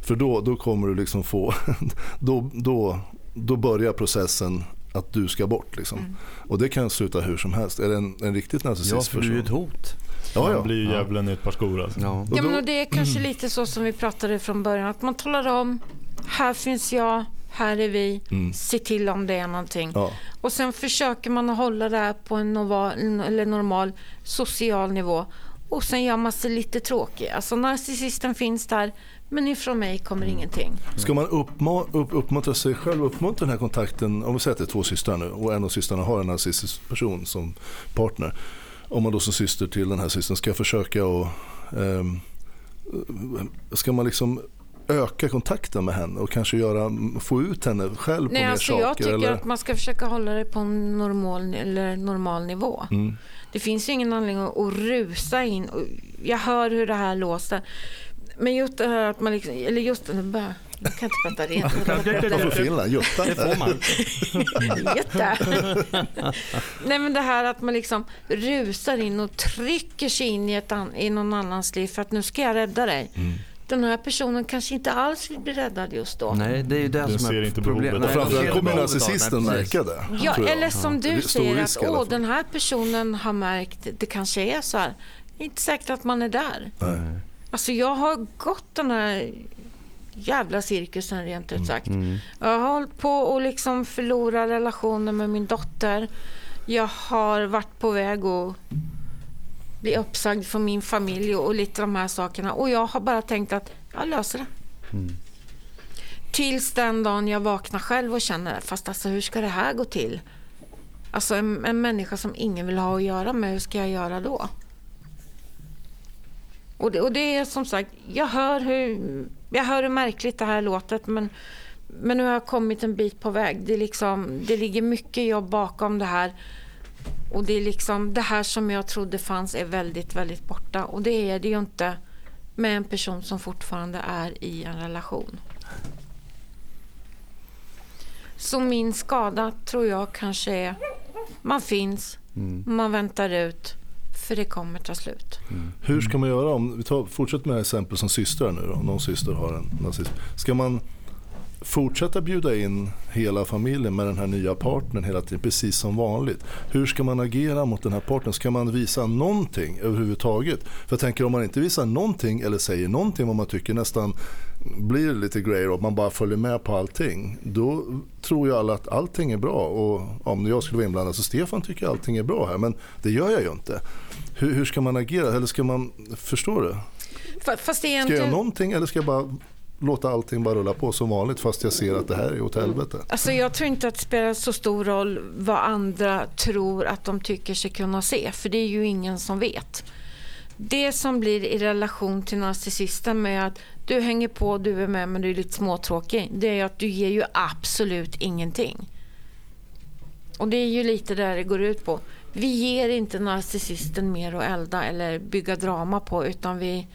För då, då kommer du liksom få, [LAUGHS] då, då, då börjar processen att du ska bort. Liksom. Mm. Och det kan sluta hur som helst. Är det en, en riktigt narcissist person? Ja, för du är ett hot. Ja, ja. blir ju djävulen ja. i ett par skor. Alltså. Ja. ja, men det är kanske lite så som vi pratade från början. Att man talar om, här finns jag, här är vi, mm. se till om det är någonting. Ja. Och sen försöker man hålla det här på en normal, eller normal social nivå. Och sen gör man sig lite tråkig. Alltså narcissisten finns där, men ifrån mig kommer mm. ingenting. Ska man uppma upp, uppmuntra sig själv, uppmuntra den här kontakten, om vi säger att det är två systrar nu och en av systrarna har en narcissistisk person som partner om man då som syster till den här systern ska försöka och eh, ska man liksom öka kontakten med henne och kanske göra, få ut henne själv på Nej, mer alltså saker? Jag tycker eller? att man ska försöka hålla det på en normal, eller normal nivå. Mm. Det finns ju ingen anledning att rusa in. Jag hör hur det här låter. Men just det här att man liksom, eller just det, bara, jag kan inte prata rent. Varför Finland? Jutta? Det får man. [LAUGHS] Jutta. Nej men det här att man liksom rusar in och trycker sig in i, ett an, i någon annans liv för att nu ska jag rädda dig. Mm. Den här personen kanske inte alls vill bli räddad just då. Nej, det är ju det Den som är problemet. Och framförallt kommer narcissisten märka det. Ja, eller som du säger att åh, den här personen har märkt, det kanske är så här. Det är inte säkert att man är där. Nej. Alltså jag har gått den här jävla cirkusen rent ut sagt. Jag har hållit på och liksom förlora relationen med min dotter. Jag har varit på väg att bli uppsagd från min familj och lite de här sakerna. Och jag har bara tänkt att jag löser det. Tills den dagen jag vaknar själv och känner, fast alltså hur ska det här gå till? Alltså en, en människa som ingen vill ha att göra med, hur ska jag göra då? Och det, och det är som sagt, jag hör hur, jag hör hur märkligt det här låter men, men nu har jag kommit en bit på väg. Det, liksom, det ligger mycket jobb bakom det här. Och det är liksom, det här som jag trodde fanns är väldigt, väldigt borta. Och det är det ju inte med en person som fortfarande är i en relation. Så min skada tror jag kanske är, man finns, man väntar ut, för det kommer ta slut. Mm. Hur ska man göra om, vi tar, fortsätter med exempel som systrar nu då, om någon syster har en nazist. Ska man fortsätta bjuda in hela familjen med den här nya partnern hela tiden, precis som vanligt? Hur ska man agera mot den här partnern? Ska man visa någonting överhuvudtaget? För jag tänker om man inte visar någonting eller säger någonting vad man tycker nästan blir lite grey och man bara följer med på allting. Då tror ju alla att allting är bra och om jag skulle vara inblandad så Stefan tycker allting är bra här men det gör jag ju inte. Hur, hur ska man agera? Eller ska man, förstår du? Fa- Fast Ska jag göra egentligen, någonting eller ska jag bara låta allting bara rulla på som vanligt fast jag ser att det här är åt helvete? alltså jag tror inte att det spelar så stor roll vad andra tror att de tycker sig kunna se, för det är ju ingen som vet. Det som blir i relation till narcissisten med att du hänger på, du är med men du är lite småtråkig, det är att du ger ju absolut ingenting. Och det är ju lite där det går ut på. Vi ger inte narcissisten mer att elda eller bygga drama på utan vi,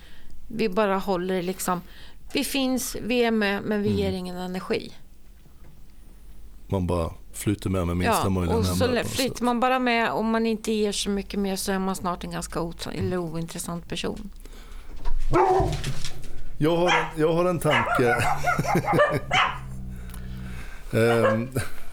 vi bara håller liksom, vi finns, vi är med men vi ger ingen energi. Man bara flyter med med minsta möjliga och så flyter man bara med om man inte ger så mycket mer så är man snart en ganska ointressant person. Jag har, en- jag har en tanke. [LAUGHS] Ehm,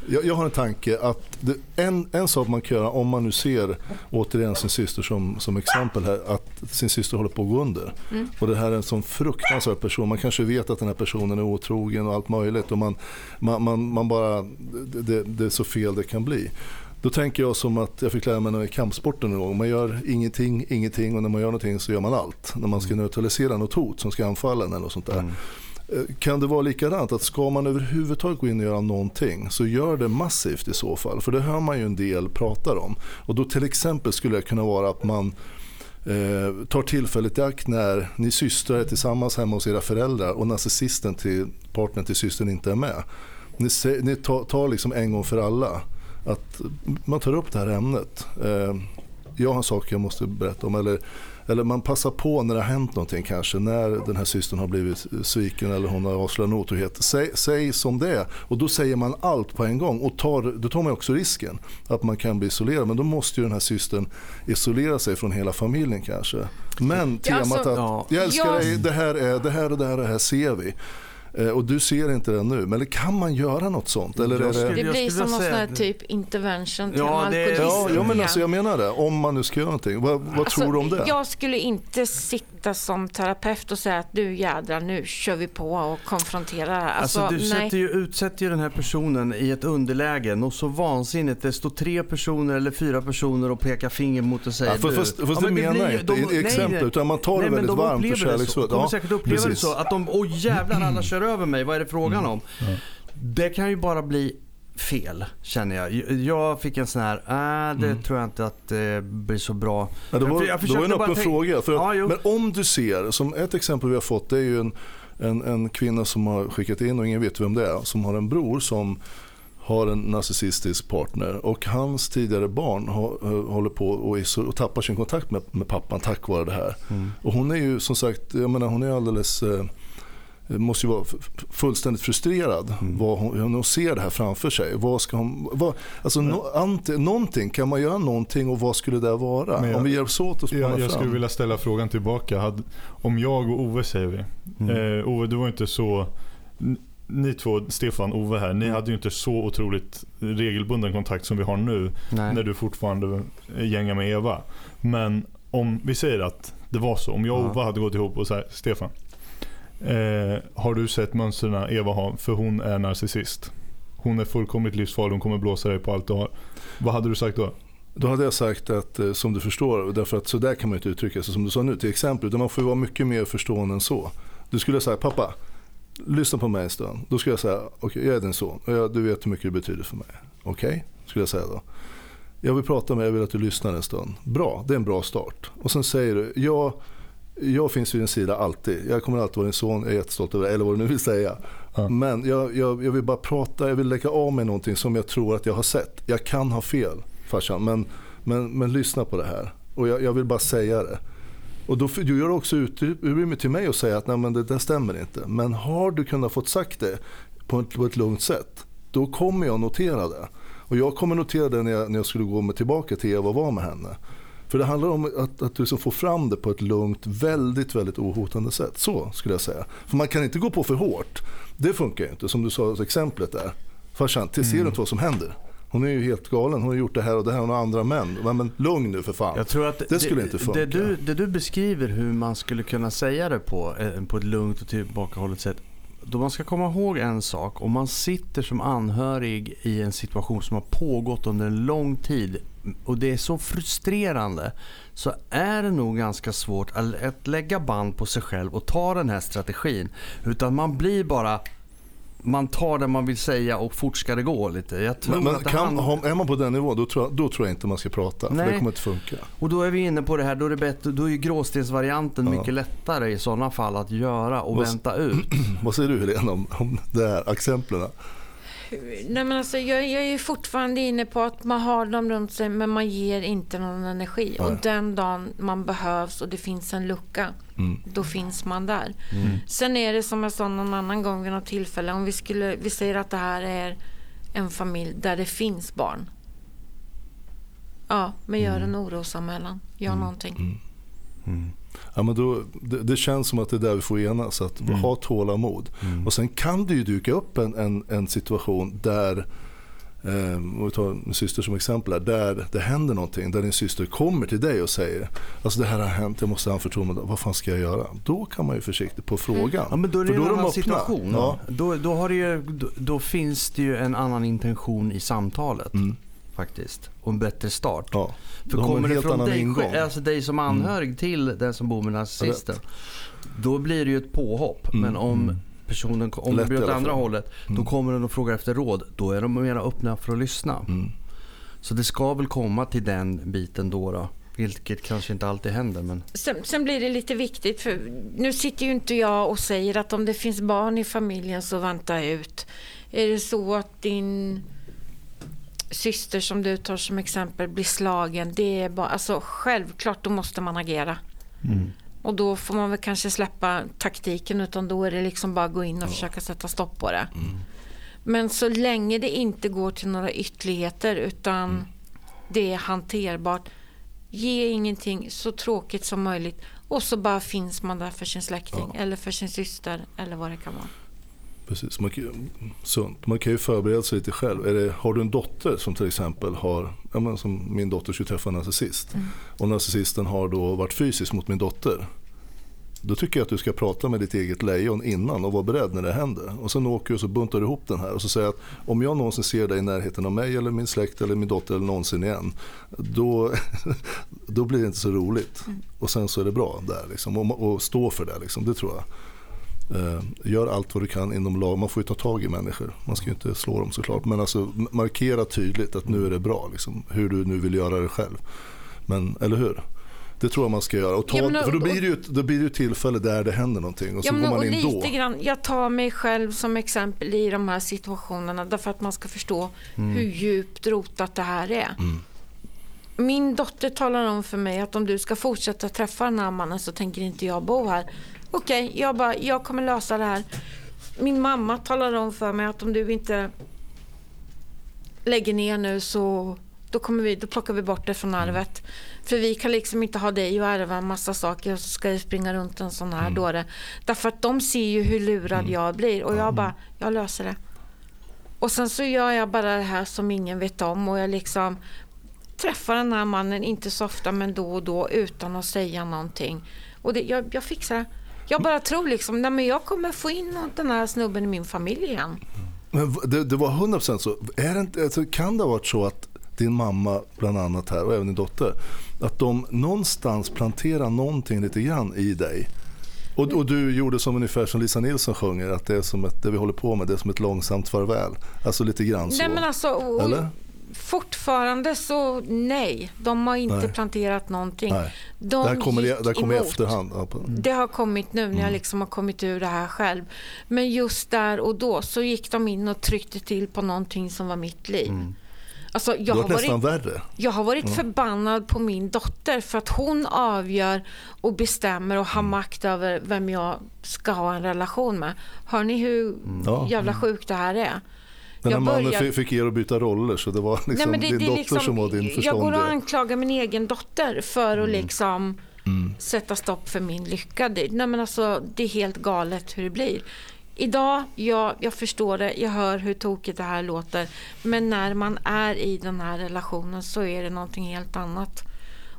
jag, jag har en tanke att det, en, en sak man kan göra om man nu ser återigen sin syster som, som exempel här att sin syster håller på att gå under. Och det här är en sån fruktansvärd person. Man kanske vet att den här personen är otrogen och allt möjligt och man, man, man, man bara, det, det, är så fel det kan bli. Då tänker jag som att jag fick lära mig när jag i kampsporten en gång. Man gör ingenting, ingenting och när man gör någonting så gör man allt. När man ska neutralisera något hot som ska anfalla en eller något sånt där. Eh, Eh, kan det vara likadant att ska man överhuvudtaget gå in och göra någonting så gör det massivt i så fall. För det hör man ju en del prata om. Och då till exempel skulle det kunna vara att man eh, tar tillfället i akt när ni systrar är tillsammans hemma hos era föräldrar och narcissisten till partnern till systern inte är med. Ni, se, ni tar, tar liksom en gång för alla att man tar upp det här ämnet. Eh, jag har en sak jag måste berätta om. Eller, eller man passar på när det har hänt någonting kanske. När den här systern har blivit sviken eller hon har avslöjat en otrohet. Säg, säg som det är. Och då säger man allt på en gång. Och tar, då tar man också risken att man kan bli isolerad. Men då måste ju den här systern isolera sig från hela familjen kanske. Men Ja, temat alltså- att Ja. jag älskar dig, det här är det här och det här och det här ser vi. Eh, Och du ser inte det nu. Men kan man göra något sånt? Eller skulle- det... Det blir som någon sån här typ intervention till Ja, det. Ja, ja men alltså jag menar det. Om man nu ska göra någonting. Vad, vad Alltså, tror du om det? Jag skulle inte sitta som terapeut och säga att du jädrar nu kör vi på och konfronterar det. Alltså, Alltså, du nej. sätter ju, utsätter ju den här personen i ett underläge. Något så vansinnigt. Det står tre personer eller fyra personer och pekar finger mot och säger Ja, för, du. fast, fast Ja, det men menar jag inte de- i exempel. nej, Utan man tar nej, det väldigt de varmt och det kärleksfullt. De kommer Ja, säkert uppleva det precis. så. Att de, åh jävlar alla kör över mig. Vad är det frågan om? Det kan ju bara bli fel känner jag. Jag fick en sån här, äh, det tror jag inte att det blir så bra. Ja, det var, jag det var en öppen fråga. För att, Ja, men om du ser, som ett exempel vi har fått, det är ju en, en, en kvinna som har skickat in och ingen vet vem det är, som har en bror som har en narcissistisk partner och hans tidigare barn håller på och, är och tappar sin kontakt med, med pappan tack vare det här. Mm. Och hon är ju som sagt, jag menar hon är alldeles eh, måste ju vara fullständigt frustrerad Mm. vad hon, hur hon ser det här framför sig. Vad ska hon, vad, alltså no, ante, någonting, kan man göra någonting och vad skulle det vara? Jag- Om vi hjälps åt att spana Jag, jag fram. skulle vilja ställa frågan tillbaka. Hade, om jag och Ove säger vi. Mm. Eh, Ove, du var inte så... Ni två, Stefan Ove här, ni hade ju inte så otroligt regelbunden kontakt som vi har nu Nej. när du fortfarande gängar med Eva. Men om vi säger att det var så. Om jag och. Ova hade gått ihop och sagt Stefan, eh, har du sett mönstren Eva har? För hon är narcissist. Hon är fullkomligt livsfarlig, hon kommer blåsa dig på allt du har. Vad hade du sagt då? Då hade jag sagt att eh, som du förstår, därför att så där kan man inte uttrycka sig som du sa nu till exempel, utan man får ju vara mycket mer förstående än så. Du skulle säga pappa, lyssna på mig en stund. Då skulle jag säga, okej jag är din son och jag, du vet hur mycket det betyder för mig. Okej, skulle jag säga då. Jag vill prata med dig, jag vill att du lyssnar en stund. Bra, det är en bra start. Och sen säger du, jag, jag finns vid din sida alltid. Jag kommer alltid vara din son, jag är jättestolt över dig, eller vad du nu vill säga. Ja. Men jag, jag, jag vill bara prata, jag vill lägga av mig någonting som jag tror att jag har sett. Jag kan ha fel farsan, men, men, men lyssna på det här. Och jag, jag vill bara säga det. Och då du gör också utrymme till mig att säga att Nej, men det där stämmer inte. Men har du kunnat få sagt det på ett, på ett lugnt sätt, då kommer jag notera det. Och jag kommer notera det när jag, när jag skulle gå med tillbaka till Eva och vara med henne. För det handlar om att, att du liksom får fram det på ett lugnt, väldigt, väldigt ohotande sätt. Så skulle jag säga. För man kan inte gå på för hårt. Det funkar ju inte, som du sa exemplet där. Farsan, till ser du inte vad som händer? Hon är ju helt galen, hon har gjort det här och det här, hon har andra män. Men, lugn nu för fan. Jag tror att Det skulle inte funka. Det du, det du beskriver hur man skulle kunna säga det på, eh, på ett lugnt och tillbakahållet sätt. Då man ska komma ihåg en sak. Om man sitter som anhörig i en situation som har pågått under en lång tid och det är så frustrerande så är det nog ganska svårt att lägga band på sig själv och ta den här strategin. Utan man blir bara man tar det man vill säga och fort ska det gå lite. Jag tror Men, men att det kan, har- är man på den nivån då tror, jag, då tror jag inte man ska prata. För Nej. det kommer inte funka. Och då är vi inne på det här, då är, det bättre, då är ju gråstensvarianten Ja. mycket lättare i sådana fall att göra och Vad- vänta ut. [CLEARS THROAT] Vad säger du Helena om, om det här exemplen? Nej, men alltså, jag, jag är fortfarande inne på att man har dem runt sig men man ger inte någon energi. Nej. Och den dagen man behövs och det finns en lucka, Mm. då finns man där. Sen är det som jag sa någon annan gång vid något tillfälle, om vi, skulle, vi säger att det här är en familj där det finns barn. Ja, men gör en orosanmälan. Gör någonting. Ja, men då, det, det känns som att det är där vi får enas, att ha tålamod. Och sen kan det ju dyka upp en, en, en situation där, om vi tar min syster som exempel, där det händer någonting, där din syster kommer till dig och säger alltså det här har hänt, jag måste anförtro mig, vad fan ska jag göra? Då kan man ju försiktigt på frågan. Ja, men då är det För en de annan öppna. situation. Ja. Då, då, har ju, då, då finns det ju en annan intention i samtalet. Mm. Faktiskt. Och en bättre start. Ja. För Då kommer det från dig, ingång. alltså dig som anhörig till den som bor med narcissisten. Då blir det ju ett påhopp. Men om personen om det Lätt blir i åt andra hållet, då kommer den och frågar efter råd. Då är de mer öppna för att lyssna. Mm. Så det ska väl komma till den biten då. då. Vilket kanske inte alltid händer. Men... Sen, sen blir det lite viktigt, för nu sitter ju inte jag och säger att om det finns barn i familjen så vänta ut. Är det så att din syster som du tar som exempel blir slagen, det är bara, alltså självklart då måste man agera. Mm. Och då får man väl kanske släppa taktiken utan då är det liksom bara gå in och försöka sätta stopp på det. Men så länge det inte går till några ytterligheter utan det är hanterbart. Ge ingenting, så tråkigt som möjligt. Och så bara finns man där för sin släkting eller för sin syster eller vad det kan vara. Precis, man sunt. Man kan ju förbereda sig lite själv. Är det, har du en dotter som till exempel har, ja, men som min dotter skulle träffa en narcissist. Och narcissisten har då varit fysisk mot min dotter. Då tycker jag att du ska prata med ditt eget lejon innan och vara beredd när det händer. Och sen åker du och så buntar du ihop den här och så säger att om jag någonsin ser dig i närheten av mig eller min släkt eller min dotter eller någonsin igen. Då, [LAUGHS] då blir det inte så roligt. Och sen så är det bra där liksom. Och, och stå för det liksom, det tror jag. Eh, gör allt vad du kan inom lag. Man får ju ta tag i människor. Man ska ju inte slå dem såklart. Men alltså markera tydligt att nu är det bra. Liksom, hur du nu vill göra det själv. Men, eller hur? Det tror jag man ska göra. Och ta, Ja, men- för då blir, det ju, då blir det ju tillfälle där det händer någonting. Och så Ja, men, går man in lite då. grann, jag tar mig själv som exempel i de här situationerna därför att man ska förstå hur djupt rotat det här är. Min dotter talar om för mig att om du ska fortsätta träffa den här mannen så tänker inte jag bo här. Okej, jag, bara, jag kommer lösa det här. Min mamma talar om för mig att om du inte lägger ner nu så då, kommer vi, då plockar vi bort det från arvet. För vi kan liksom inte ha dig och ärva en massa saker och så ska jag springa runt en sån här dåre. Därför att de ser ju hur lurad jag blir och jag bara, jag löser det. Och sen så gör jag bara det här som ingen vet om och jag liksom träffar den här mannen, inte så ofta men då och då utan att säga någonting. Och det, jag, jag fixar jag bara tror liksom, nej men jag kommer få in den här snubben i min familj igen. Men det, det var 100% så. Är det inte, alltså, kan det ha varit så att din mamma bland annat här och även din dotter, att de någonstans planterar någonting lite grann i dig? Och, och, du gjorde som ungefär som Lisa Nilsson sjunger, att det är som ett, det vi håller på med, det är som ett långsamt farväl. Alltså lite grann så. Nej, men alltså, och, Eller? Fortfarande så nej, de har inte nej. planterat någonting. Nej. De det här kommer, det här kommer efterhand. Det har kommit nu när jag mm. liksom har kommit ur det här själv. Men just där och då så gick de in och tryckte till på någonting som var mitt liv. Mm. Alltså, jag, har varit, jag har varit ja. förbannad på min dotter för att hon avgör och bestämmer och har mm. makt över vem jag ska ha en relation med. Hör ni hur mm. jävla sjukt det här är? Den här mannen började... fick er att byta roller så det var liksom Nej, det, din det dotter liksom, som var din förståndige. Jag går och anklagar min egen dotter för att mm. liksom mm. sätta stopp för min lycka. Det, nej, men alltså, det är helt galet hur det blir. Idag, ja, jag förstår det, jag hör hur tokigt det här låter. Men när man är i den här relationen så är det någonting helt annat.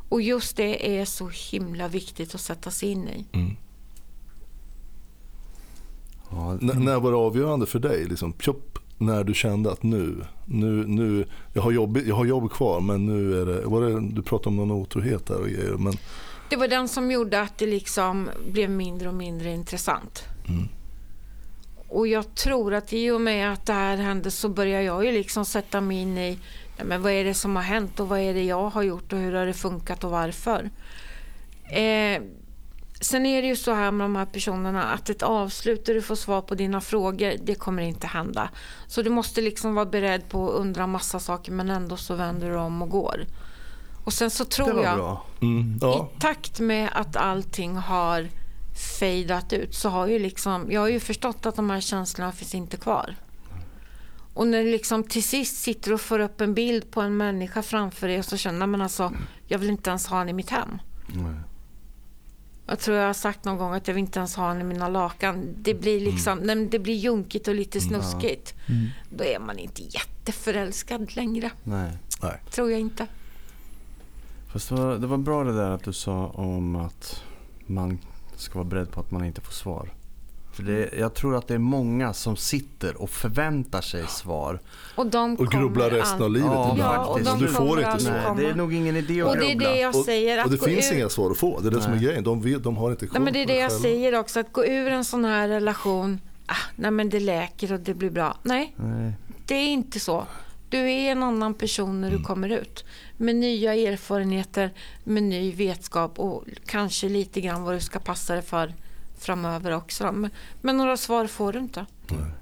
Och just det är så himla viktigt att sätta sig in i. Mm. Ja, när var det avgörande för dig? Liksom, pjopp, när du kände att nu, nu, nu jag, har jobb, jag har jobb kvar men nu är det, var det, du pratade om någon otrohet där och grejer. Men... Det var den som gjorde att det liksom blev mindre och mindre intressant. Mm. Och jag tror att i och med att det här hände så börjar jag ju liksom sätta mig in i ja, men vad är det som har hänt och vad är det jag har gjort och hur har det funkat och varför. Eh, sen är det ju så här med de här personerna att ett avslut där du får svar på dina frågor, det kommer inte hända. Så du måste liksom vara beredd på att undra massa saker men ändå så vänder du om och går. Och sen så tror jag, mm, ja. i takt med att allting har fejdat ut så har ju liksom, jag har ju förstått att de här känslorna finns inte kvar. Och när du liksom till sist sitter och får upp en bild på en människa framför dig och så känner man alltså, jag vill inte ens ha honom i mitt hem. Nej. Jag tror jag har sagt någon gång att jag vill inte ens ha honom i mina lakan. Det blir mm. liksom, mm. det blir junkigt och lite snuskigt. Mm. Då är man inte jätteförälskad längre. Nej. Tror jag inte. Fast det var, det var bra det där att du sa om att man ska vara beredd på att man inte får svar. För det, jag tror att det är många som sitter och förväntar sig svar. Och, de och grubblar resten av livet. Ja, ja, och de du får inte svar. det är nog ingen idé att och det är det jag säger. Och, och det finns ur... inga svar att få. Det är det som är grejen. De, vet, de har inte koll men Det är det jag själva. säger också. Att gå ur en sån här relation. Ah, nej men det läker och det blir bra. Nej, nej. det är inte så. Du är en annan person när du mm. kommer ut. Med nya erfarenheter, med ny vetskap och kanske lite grann vad du ska passa dig för framöver också. Men, men några svar får du inte. Nej.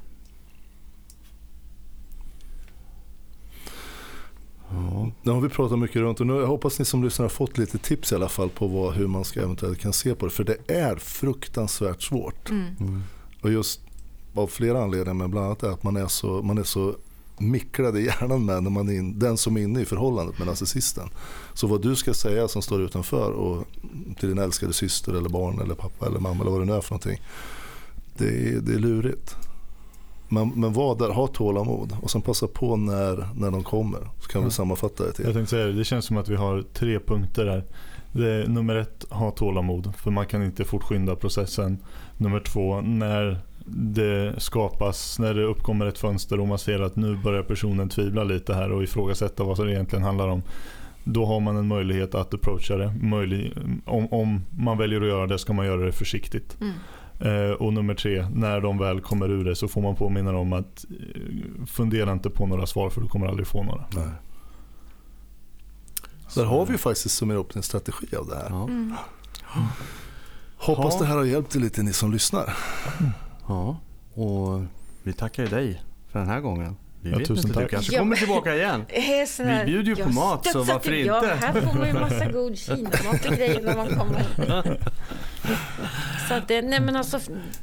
Ja, nu har vi pratat mycket runt och nu, jag hoppas ni som lyssnar har fått lite tips i alla fall på vad, hur man ska eventuellt kan se på det. För det är fruktansvärt svårt. Mm. Mm. Och just av flera anledningar, men bland annat är att man är så, man är så micklad i hjärnan med när man är in, den som är inne i förhållandet med narcissisten. Så vad du ska säga som står utanför och till din älskade syster eller barn eller pappa eller mamma eller vad det nu är för någonting. Det är, det är lurigt. Men, men var där, ha tålamod och sen passa på när, när de kommer. Så kan ja. vi sammanfatta det till. Jag tänkte säga det, det känns som att vi har tre punkter där. Det nummer ett, ha tålamod. För man kan inte fortskynda processen. Nummer två, när det skapas, när det uppkommer ett fönster och man ser att nu börjar personen tvivla lite här och ifrågasätta vad det egentligen handlar om. Då har man en möjlighet att approacha det. Möjlig, om, om man väljer att göra det ska man göra det försiktigt. Mm. Eh, och nummer tre, när de väl kommer ur det så får man påminna dem att eh, fundera inte på några svar för du kommer aldrig få några. Nej. Där har vi faktiskt summerat upp en strategi av det här. Ja. Mm. Hoppas det här har hjälpt er lite ni som lyssnar. Mm. Ja, och vi tackar dig för den här gången. Vi ja, vet tusen inte, tack. du kanske kommer tillbaka igen. [LAUGHS] Vi bjuder ju på mat så varför inte? Ja, här får man ju massa god kinamat och grejer när man kommer. Så det, nej men alltså,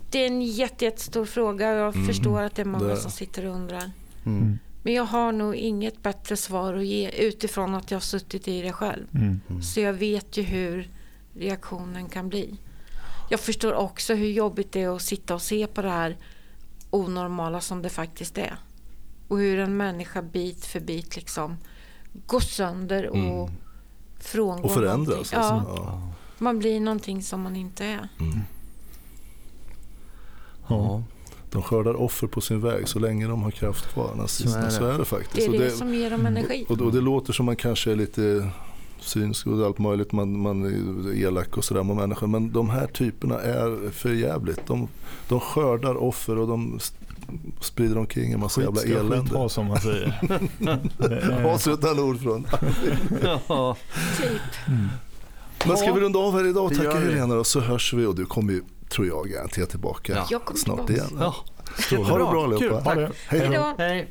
det är en jätte, jättestor fråga och jag mm. förstår att det är många som sitter och undrar. Mm. Men jag har nog inget bättre svar att ge utifrån att jag har suttit i det själv. Mm. Så jag vet ju hur reaktionen kan bli jag förstår också hur jobbigt det är att sitta och se på det här onormala som det faktiskt är. Och hur en människa bit för bit liksom gå sönder och Mm. frångå Och förändras. Alltså. Ja, Ja. man blir någonting som man inte är. Mm. Ja. De skördar offer på sin väg så länge de har kraft kvar. Så Så är är det. det, faktiskt. Det är Och det som ger dem energi. Och, och det låter som man kanske är lite synsk och allt möjligt, man, man är elak och sådär mot människor. Men de här typerna är för jävligt. De, de skördar offer och de sprider omkring en massa jävla ska skit elände. ha som man säger. [LAUGHS] Avslutande ord från. Ja. Typ. Men ska vi runda av här idag? Tacka. Helena och så hörs vi och du kommer ju, tror jag, garanterat tillbaka Ja. Snart tillbaka. igen. Ja. Ha det bra allihopa. Hej då. Hej då. Hej.